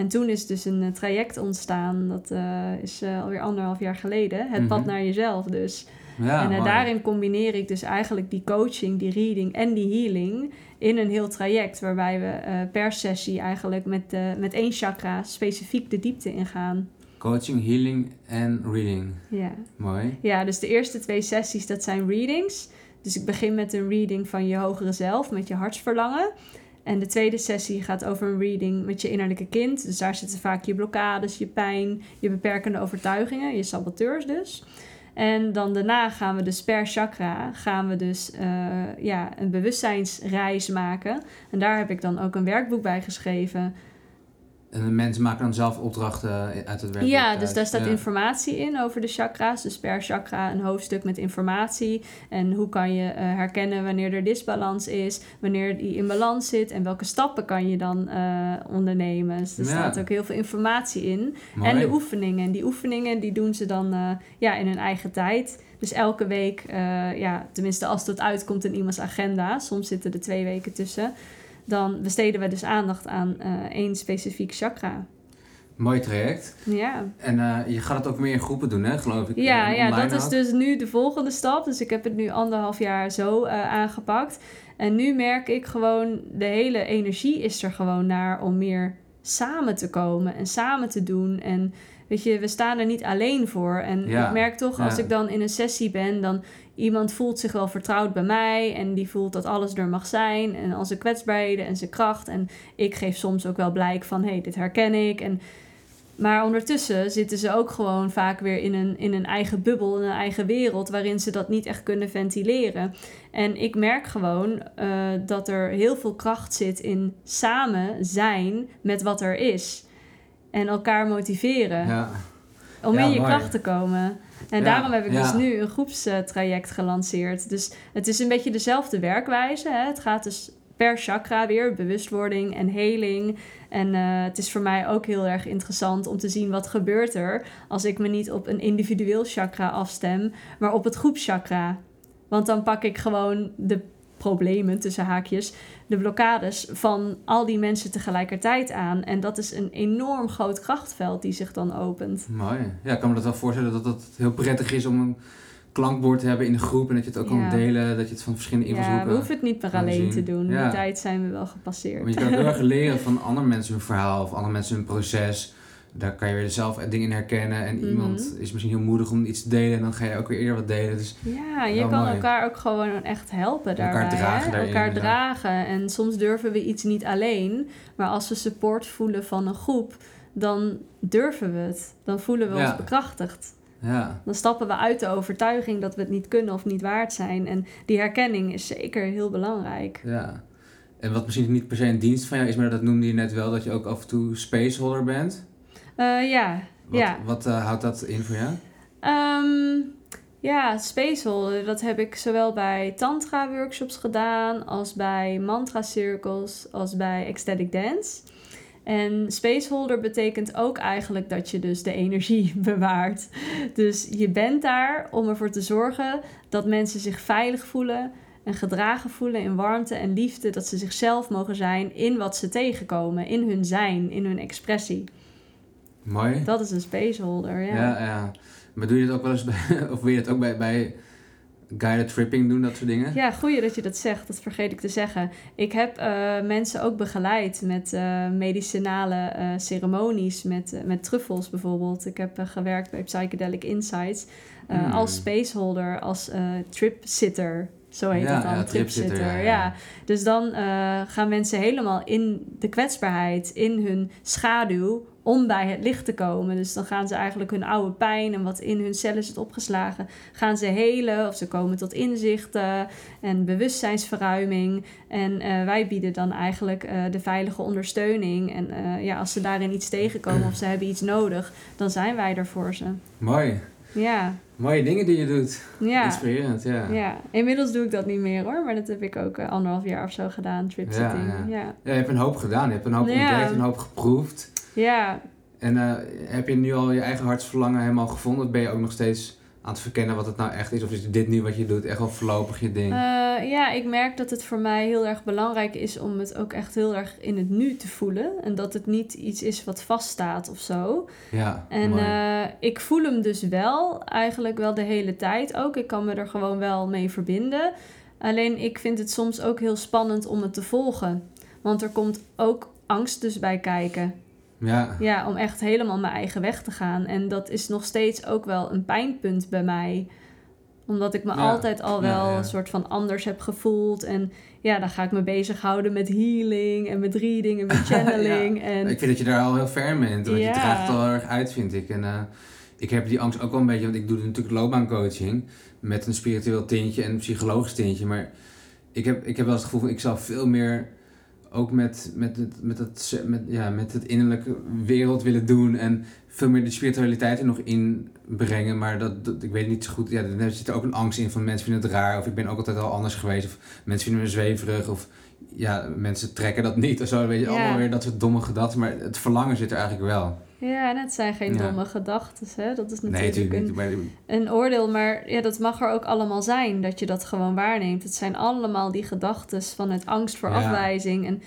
En toen is dus een eh, traject ontstaan, dat eh, is uh, alweer anderhalf jaar geleden. Het pad
Mhm.
naar jezelf dus.
Ja,
en eh, daarin combineer ik dus eigenlijk die coaching, die reading en die healing in een heel traject. Waarbij we eh, per sessie eigenlijk met, eh, met één chakra specifiek de diepte ingaan.
Coaching, healing en reading.
Ja.
Mooi.
ja, dus de eerste twee sessies dat zijn readings. Dus ik begin met een reading van je hogere zelf, met je hartsverlangen. En de tweede sessie gaat over een reading met je innerlijke kind. Dus daar zitten vaak je blokkades, je pijn, je beperkende overtuigingen, je saboteurs dus. En dan daarna gaan we dus per chakra gaan we dus eh, ja, een bewustzijnsreis maken. En daar heb ik dan ook een werkboek bij geschreven.
En de mensen maken dan zelf opdrachten uit het werk.
Ja, dus daar staat
ja.
informatie in over de chakra's. Dus per chakra een hoofdstuk met informatie. En hoe kan je eh, herkennen wanneer er disbalans is, wanneer die in balans zit en welke stappen kan je dan eh, ondernemen. Dus er
Ja.
staat ook heel veel informatie in.
Mooi.
En de oefeningen. En die oefeningen die doen ze dan eh, ja, in hun eigen tijd. Dus elke week, ja, tenminste als het uitkomt in iemands agenda, soms zitten er twee weken tussen, dan besteden we dus aandacht aan eh, één specifiek chakra.
Mooi traject.
Ja.
En eh, je gaat het ook meer in groepen doen, hè, geloof ik.
Ja,
eh,
ja dat is
ook.
dus nu de volgende stap. Dus ik heb het nu anderhalf jaar zo aangepakt. En nu merk ik gewoon, de hele energie is er gewoon naar om meer samen te komen en samen te doen. En weet je, we staan er niet alleen voor. En
Ja,
ik merk toch, als
ja.
ik dan in een sessie ben, dan iemand voelt zich wel vertrouwd bij mij. En die voelt dat alles er mag zijn. En al zijn kwetsbaarheden en zijn kracht. En ik geef soms ook wel blijk van, hé, hey, dit herken ik. En maar ondertussen zitten ze ook gewoon vaak weer in een, in een eigen bubbel, in een eigen wereld, waarin ze dat niet echt kunnen ventileren. En ik merk gewoon eh, dat er heel veel kracht zit in samen zijn met wat er is. En elkaar motiveren
Ja.
Om
Ja,
in je
mooi.
kracht te komen. En
Ja,
daarom heb ik dus nu een groepstraject gelanceerd. Dus het is een beetje dezelfde werkwijze. Hè? Het gaat dus per chakra weer, bewustwording en heling. En eh, het is voor mij ook heel erg interessant om te zien wat gebeurt er als ik me niet op een individueel chakra afstem, maar op het groepschakra. Want dan pak ik gewoon de problemen tussen haakjes, de blokkades van al die mensen tegelijkertijd aan. En dat is een enorm groot krachtveld die zich dan opent.
Mooi. Ja, ik kan me dat wel voorstellen dat het heel prettig is om een klankbord te hebben in de groep en dat je het ook kan
Ja.
delen, dat je het van verschillende
Ja,
invalshoeken...
we hoeven het niet meer
kan
alleen
zien.
te doen.
Ja.
Die tijd zijn we wel gepasseerd.
Want je kan heel erg leren van *laughs* andere mensen hun verhaal of andere mensen hun proces. Daar kan je weer zelf dingen in herkennen. En
Mhm.
iemand is misschien heel moedig om iets te delen en dan ga je ook weer eerder wat delen. Dus
Ja, je kan
mooi.
elkaar ook gewoon echt helpen
Elkaar
daarbij.
dragen
hè?
daarin,
elkaar dragen. En soms durven we iets niet alleen. Maar als we support voelen van een groep, dan durven we het. Dan voelen we
Ja.
ons bekrachtigd.
ja,
Dan stappen we uit de overtuiging dat we het niet kunnen of niet waard zijn. En die herkenning is zeker heel belangrijk.
ja. En wat misschien niet per se een dienst van jou is, maar dat noemde je net wel, dat je ook af en toe spaceholder bent.
Eh, ja,
Wat,
ja.
wat eh, houdt dat in voor jou?
Ehm, ja, Spaceholder, dat heb ik zowel bij tantra-workshops gedaan... als bij mantra-circles, als bij ecstatic dance. En Spaceholder betekent ook eigenlijk dat je dus de energie *laughs* bewaart. Dus je bent daar om ervoor te zorgen dat mensen zich veilig voelen... en gedragen voelen in warmte en liefde... dat ze zichzelf mogen zijn in wat ze tegenkomen, in hun zijn, in hun expressie.
Mooi.
Dat is een Spaceholder, ja.
Ja, ja. Maar doe je dat ook wel eens bij, *laughs* of wil je dat ook bij, bij guided tripping doen, dat soort dingen?
Ja, goeie dat je dat zegt. Dat vergeet ik te zeggen. Ik heb eh, mensen ook begeleid met eh, medicinale eh, ceremonies, met, met truffels bijvoorbeeld. Ik heb gewerkt bij Psychedelic Insights
Hmm.
als spaceholder, als trip-sitter. Zo heet
Ja,
het dan,
ja,
tripsitter.
tripsitter,
Ja,
ja, ja.
Dus dan gaan mensen helemaal in de kwetsbaarheid, in hun schaduw, om bij het licht te komen. Dus dan gaan ze eigenlijk hun oude pijn en wat in hun cellen zit opgeslagen, gaan ze helen of ze komen tot inzichten en bewustzijnsverruiming. En eh, wij bieden dan eigenlijk eh, de veilige ondersteuning. En eh, ja, als ze daarin iets tegenkomen of ze hebben iets nodig, dan zijn wij er voor ze.
Mooi.
Ja,
Mooie dingen die je doet.
ja.
Inspirerend, ja.
Ja, inmiddels doe ik dat niet meer hoor, maar dat heb ik ook anderhalf jaar of zo gedaan, tripsitting.
Ja,
Ja,
ja. je hebt een hoop gedaan. Je hebt een hoop ontdekt, een hoop geproefd.
Ja.
En eh, heb je nu al je eigen hartsverlangen helemaal gevonden? Of ben je ook nog steeds aan het verkennen wat het nou echt is? Of is dit nu wat je doet echt wel voorlopig je ding?
Eh, ja, ik merk dat het voor mij heel erg belangrijk is om het ook echt heel erg in het nu te voelen. En dat het niet iets is wat vaststaat of zo.
Ja,
En
mooi.
eh, ik voel hem dus wel, eigenlijk wel de hele tijd ook. Ik kan me er gewoon wel mee verbinden. Alleen ik vind het soms ook heel spannend om het te volgen. Want er komt ook angst dus bij kijken.
Ja.
Ja, om echt helemaal mijn eigen weg te gaan. En dat is nog steeds ook wel een pijnpunt bij mij. Omdat ik me
Ja,
altijd al wel
ja.
een soort van anders heb gevoeld. En ja, dan ga ik me bezighouden met healing en met reading en met *laughs* channeling. en
Ik vind dat je daar al heel ver in bent. Want je draagt het al erg uit, vind ik. En eh, ik heb die angst ook wel een beetje, want ik doe natuurlijk loopbaancoaching met een spiritueel tintje en een psychologisch tintje. Maar ik heb, ik heb wel eens het gevoel van ik zou veel meer ook met, met, het, met, het, met, ja, met het innerlijke wereld willen doen. En veel meer de spiritualiteit er nog in brengen. Maar dat, dat, ik weet niet zo goed. Ja, er zit ook een angst in van mensen vinden het raar. Of ik ben ook altijd al anders geweest. Of mensen vinden me zweverig. Of ja, mensen trekken dat niet. Of zo, weet je, allemaal weer dat soort domme gedachten. Maar het verlangen zit er eigenlijk wel.
Ja, en het zijn geen
Ja.
domme gedachten. Hè? Dat is
Nee,
natuurlijk een, een oordeel. Maar ja, dat mag er ook allemaal zijn. Dat je dat gewoon waarneemt. Het zijn allemaal die gedachten vanuit angst voor
Ja.
afwijzing. En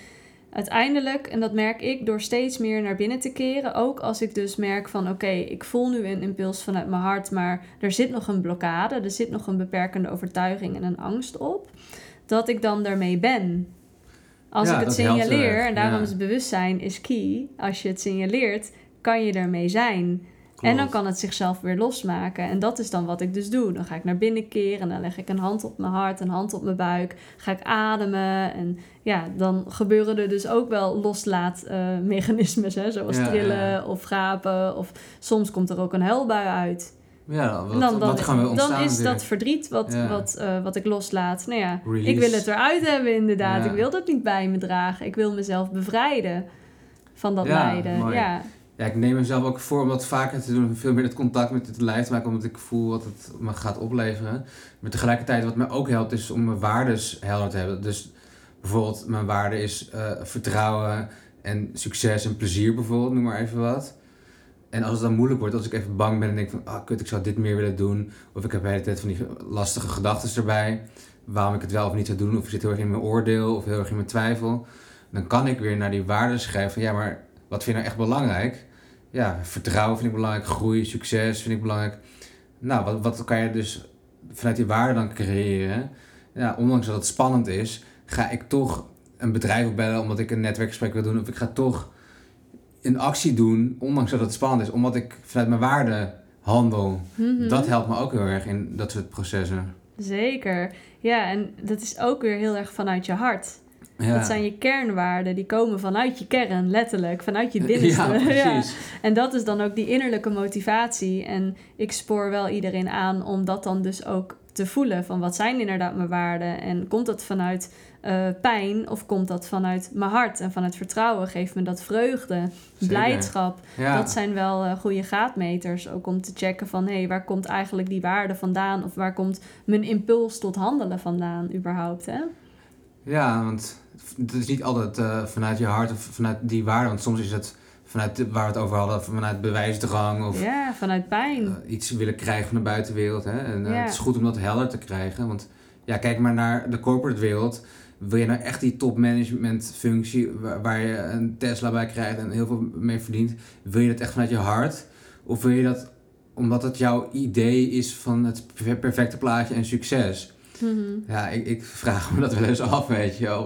uiteindelijk, en dat merk ik door steeds meer naar binnen te keren. Ook als ik dus merk van oké, ik voel nu een impuls vanuit mijn hart. Maar er zit nog een blokkade. Er zit nog een beperkende overtuiging en een angst op. Dat ik dan daarmee ben. Als
Ja,
ik het signaleer, en daarom is bewustzijn is key. Als je het signaleert, kan je ermee zijn. En dan kan het zichzelf weer losmaken. En dat is dan wat ik dus doe. Dan ga ik naar binnen keren en dan leg ik een hand op mijn hart, een hand op mijn buik. Ga ik ademen. En ja, dan gebeuren er dus ook wel loslaatmechanismes, hè zoals
Ja,
trillen
ja.
of gapen. Of soms komt er ook een huilbui uit.
Ja, wat,
dan, dan,
wat gaan we ontstaan
dan is dat verdriet wat,
Ja.
wat, eh, wat ik loslaat. Nou ja,
Release.
ik wil het eruit hebben inderdaad. Ik wil dat niet bij me dragen. Ik wil mezelf bevrijden van dat lijden. Ja,
Ja, ik neem mezelf ook voor om dat vaker te doen. Veel meer het contact met het lijf te maken, omdat ik voel wat het me gaat opleveren. Maar tegelijkertijd, wat mij ook helpt, is om mijn waardes helder te hebben. Dus bijvoorbeeld, mijn waarde is eh, vertrouwen en succes en plezier bijvoorbeeld, noem maar even wat. En als het dan moeilijk wordt, als ik even bang ben en denk van, ah kut, ik zou dit meer willen doen. Of ik heb de hele tijd van die lastige gedachten erbij. Waarom ik het wel of niet zou doen. Of ik zit heel erg in mijn oordeel of heel erg in mijn twijfel. Dan kan ik weer naar die waarden schrijven ja, maar wat vind je nou echt belangrijk? Ja, vertrouwen vind ik belangrijk, groei, succes vind ik belangrijk. Nou, wat, wat kan je dus vanuit die waarden dan creëren? Ja, ondanks dat het spannend is, ga ik toch een bedrijf opbellen omdat ik een netwerkgesprek wil doen. Of ik ga toch een actie doen, ondanks dat het spannend is, omdat ik vanuit mijn waarden handel.
Mhm.
Dat helpt me ook heel erg in dat soort processen.
Zeker. Ja, en dat is ook weer heel erg vanuit je hart.
Ja.
Dat zijn je kernwaarden, die komen vanuit je kern, letterlijk, vanuit je binnenste. *laughs*
Ja.
En dat is dan ook die innerlijke motivatie. En ik spoor wel iedereen aan om dat dan dus ook te voelen. Van wat zijn inderdaad mijn waarden? En komt dat vanuit eh, pijn of komt dat vanuit mijn hart? En vanuit vertrouwen geeft me dat vreugde,
Zeker.
blijdschap.
Ja.
Dat zijn wel eh, goede gaatmeters. Ook om te checken van hé, hey, waar komt eigenlijk die waarde vandaan? Of waar komt mijn impuls tot handelen vandaan überhaupt? Hè?
Ja, want het is niet altijd eh, vanuit je hart of vanuit die waarde. Want soms is het vanuit waar we het over hadden, vanuit bewijsdrang of
Ja, vanuit pijn.
eh, iets willen krijgen van de buitenwereld. Hè? En eh,
Ja.
het is goed om dat helder te krijgen. Want ja, kijk maar naar de corporate wereld. Wil je nou echt die topmanagement functie waar, waar je een Tesla bij krijgt en heel veel mee verdient? Wil je dat echt vanuit je hart? Of wil je dat omdat het jouw idee is van het per- perfecte plaatje en succes?
Mhm.
Ja, ik, ik vraag me dat wel eens af, weet je wel.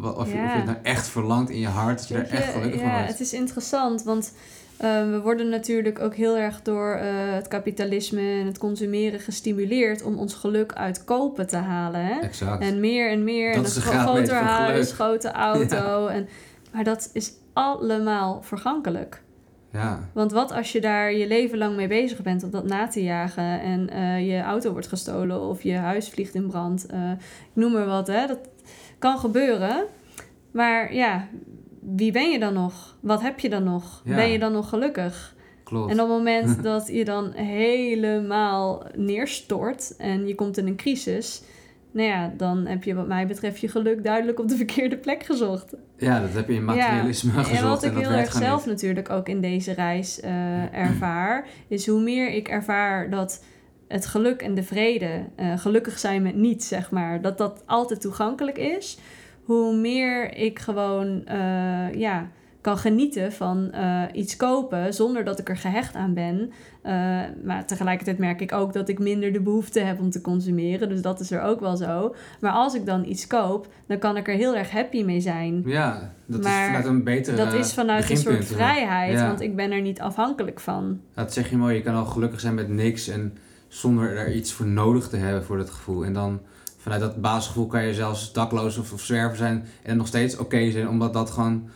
Wat- of, je,
Ja.
of je het nou echt verlangt in je hart, dat je daar echt gelukkig
ja,
van wordt.
het is interessant, want eh, we worden natuurlijk ook heel erg door eh, het kapitalisme en het consumeren gestimuleerd om ons geluk uit kopen te halen. Hè?
Exact.
En meer en meer.
Dat
en een groter huis, grote auto. *laughs* En, maar dat is allemaal vergankelijk.
Ja.
Want wat als je daar je leven lang mee bezig bent om dat na te jagen en eh, je auto wordt gestolen of je huis vliegt in brand? eh, ik noem maar wat, hè. Dat kan gebeuren. Maar ja, wie ben je dan nog? Wat heb je dan nog?
Ja.
Ben je dan nog gelukkig?
Klopt.
En op het moment *laughs* dat je dan helemaal neerstort en je komt in een crisis, nou ja, dan heb je wat mij betreft je geluk duidelijk op de verkeerde plek gezocht.
Ja, dat heb je in materialisme
Ja,
gezocht
en wat ik
en
heel erg zelf
niet.
natuurlijk ook in deze reis eh, ervaar, is hoe meer ik ervaar dat het geluk en de vrede, eh, gelukkig zijn met niets, zeg maar, dat dat altijd toegankelijk is, hoe meer ik gewoon, eh, ja, kan genieten van eh, iets kopen zonder dat ik er gehecht aan ben. Uh, maar tegelijkertijd merk ik ook dat ik minder de behoefte heb om te consumeren. Dus dat is er ook wel zo. Maar als ik dan iets koop, dan kan ik er heel erg happy mee zijn.
Ja, dat maar is vanuit een betere
Dat is vanuit een soort vrijheid, want ik ben er niet afhankelijk van.
Dat zeg je mooi, je kan al gelukkig zijn met niks en zonder er iets voor nodig te hebben voor dat gevoel. En dan vanuit dat basisgevoel kan je zelfs dakloos of, of zwerver zijn en nog steeds oké zijn, omdat dat gewoon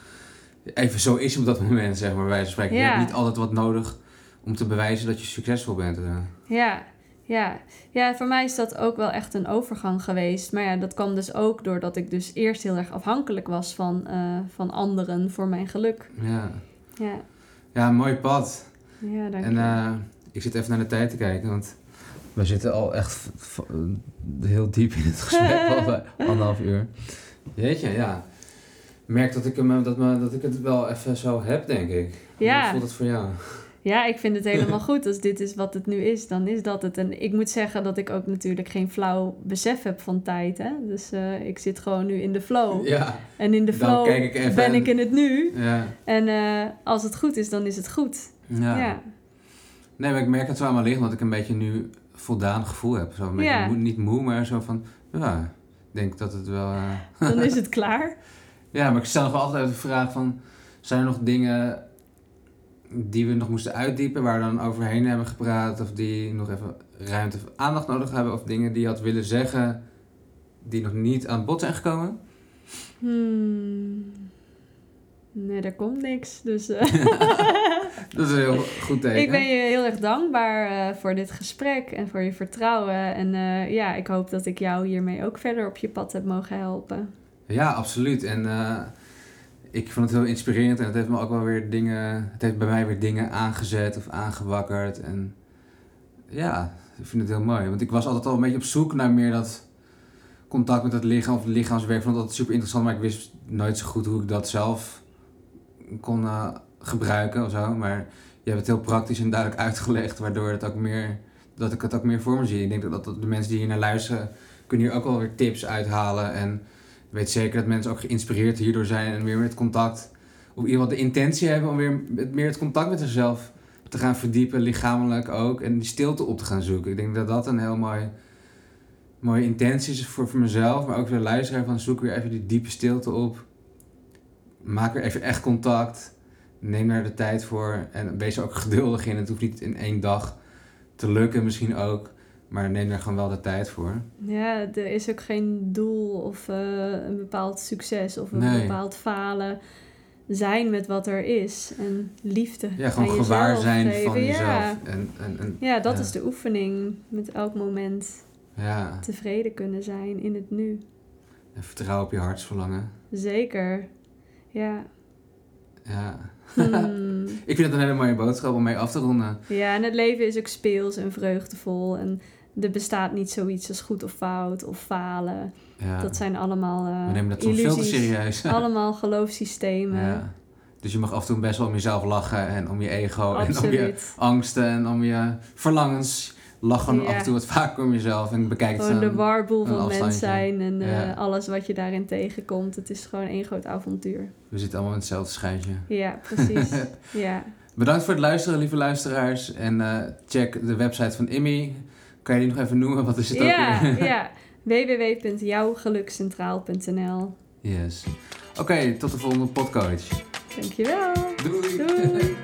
even zo is op dat moment, zeg maar, wij spreken. Je hebt niet altijd wat nodig om te bewijzen dat je succesvol bent. Eh.
Ja, ja. ja, voor mij is dat ook wel echt een overgang geweest. Maar ja, dat kwam dus ook doordat ik dus eerst heel erg afhankelijk was van, uh, van anderen voor mijn geluk.
Ja. Ja, ja mooi pad.
Ja, dank
en, je. En uh, ik zit even naar de tijd te kijken, want we zitten al echt heel diep in het gesprek, *laughs* al bij anderhalf uur. Jeetje, ja merk dat ik, hem, dat, me, dat ik het wel even zo heb, denk ik. Ja. Hoe voelt het voor jou?
Ja, ik vind het helemaal *laughs* goed. Als dit is wat het nu is, dan is dat het. En ik moet zeggen dat ik ook natuurlijk geen flauw besef heb van tijd. Hè? Dus uh, ik zit gewoon nu in de flow. Ja, en in de flow ik ben ik in het nu. Ja. En uh, als het goed is, dan is het goed. Ja. ja.
Nee, maar ik merk het zo aan mijn lichaam dat ik een beetje nu voldaan gevoel heb. Zo een beetje niet moe, maar zo van... Ja, ik denk dat het wel... Uh...
Dan is *laughs* het klaar.
Ja, maar ik stel nog altijd de vraag van... Zijn er nog dingen die we nog moesten uitdiepen, waar we dan overheen hebben gepraat, of die nog even ruimte of aandacht nodig hebben, of dingen die je had willen zeggen, die nog niet aan bod zijn gekomen?
Hmm. Nee, er komt niks. Dus, uh... *laughs*
dat is een heel goed teken.
Ik ben je heel erg dankbaar uh, voor dit gesprek en voor je vertrouwen. En uh, ja, ik hoop dat ik jou hiermee ook verder op je pad heb mogen helpen.
Ja, absoluut. En uh, ik vond het heel inspirerend en het heeft me ook wel weer dingen, het heeft bij mij weer dingen aangezet of aangewakkerd. En ja, ik vind het heel mooi. Want ik was altijd al een beetje op zoek naar meer dat contact met het lichaam of lichaamswerk. Ik vond dat super interessant, maar ik wist nooit zo goed hoe ik dat zelf kon uh, gebruiken of zo. Maar je hebt het heel praktisch en duidelijk uitgelegd, waardoor het ook meer, dat ik het ook meer voor me zie. Ik denk dat, dat de mensen die hier naar luisteren, kunnen hier ook wel weer tips uithalen en weet zeker dat mensen ook geïnspireerd hierdoor zijn en weer met contact, of in ieder geval de intentie hebben om weer meer het contact met zichzelf te gaan verdiepen, lichamelijk ook, en die stilte op te gaan zoeken. Ik denk dat dat een heel mooi, mooie intentie is voor, voor mezelf, maar ook voor de luisteraar van zoek weer even die diepe stilte op. Maak er even echt contact. Neem daar de tijd voor en wees er ook geduldig in. Het hoeft niet in één dag te lukken, misschien ook. Maar neem daar gewoon wel de tijd voor.
Ja, er is ook geen doel of uh, een bepaald succes of een bepaald falen. Zijn met wat er is en liefde.
Ja, gewoon gewaar zijn geven. van jezelf. Ja, en,
en, en, ja dat is de oefening. Met elk moment ja. tevreden kunnen zijn in het nu.
En vertrouw op je hartsverlangen.
Zeker, ja.
Ja. Hmm. *laughs* ik vind het een hele mooie boodschap om mee af te ronden.
Ja, en het leven is ook speels en vreugdevol. En er bestaat niet zoiets als goed of fout of falen. Ja. Dat zijn allemaal uh,
We nemen dat soms veel te serieus. *laughs*
allemaal geloofssystemen. Ja.
Dus je mag af en toe best wel om jezelf lachen en om je ego en om je angsten en om je verlangens. Lach gewoon af en toe wat vaker om jezelf en bekijk
het Gewoon de warboel van mens zijn en uh, alles wat je daarin tegenkomt. Het is gewoon één groot avontuur.
We zitten allemaal in hetzelfde schijntje.
Ja, precies. *laughs* ja.
Bedankt voor het luisteren, lieve luisteraars. En uh, check de website van Immy. Kan je die nog even noemen? Wat is het
ja, ook Ja, www.jouwgelukcentraal.nl
Yes. Oké, tot de volgende podcast.
Dankjewel.
Doei. Doei.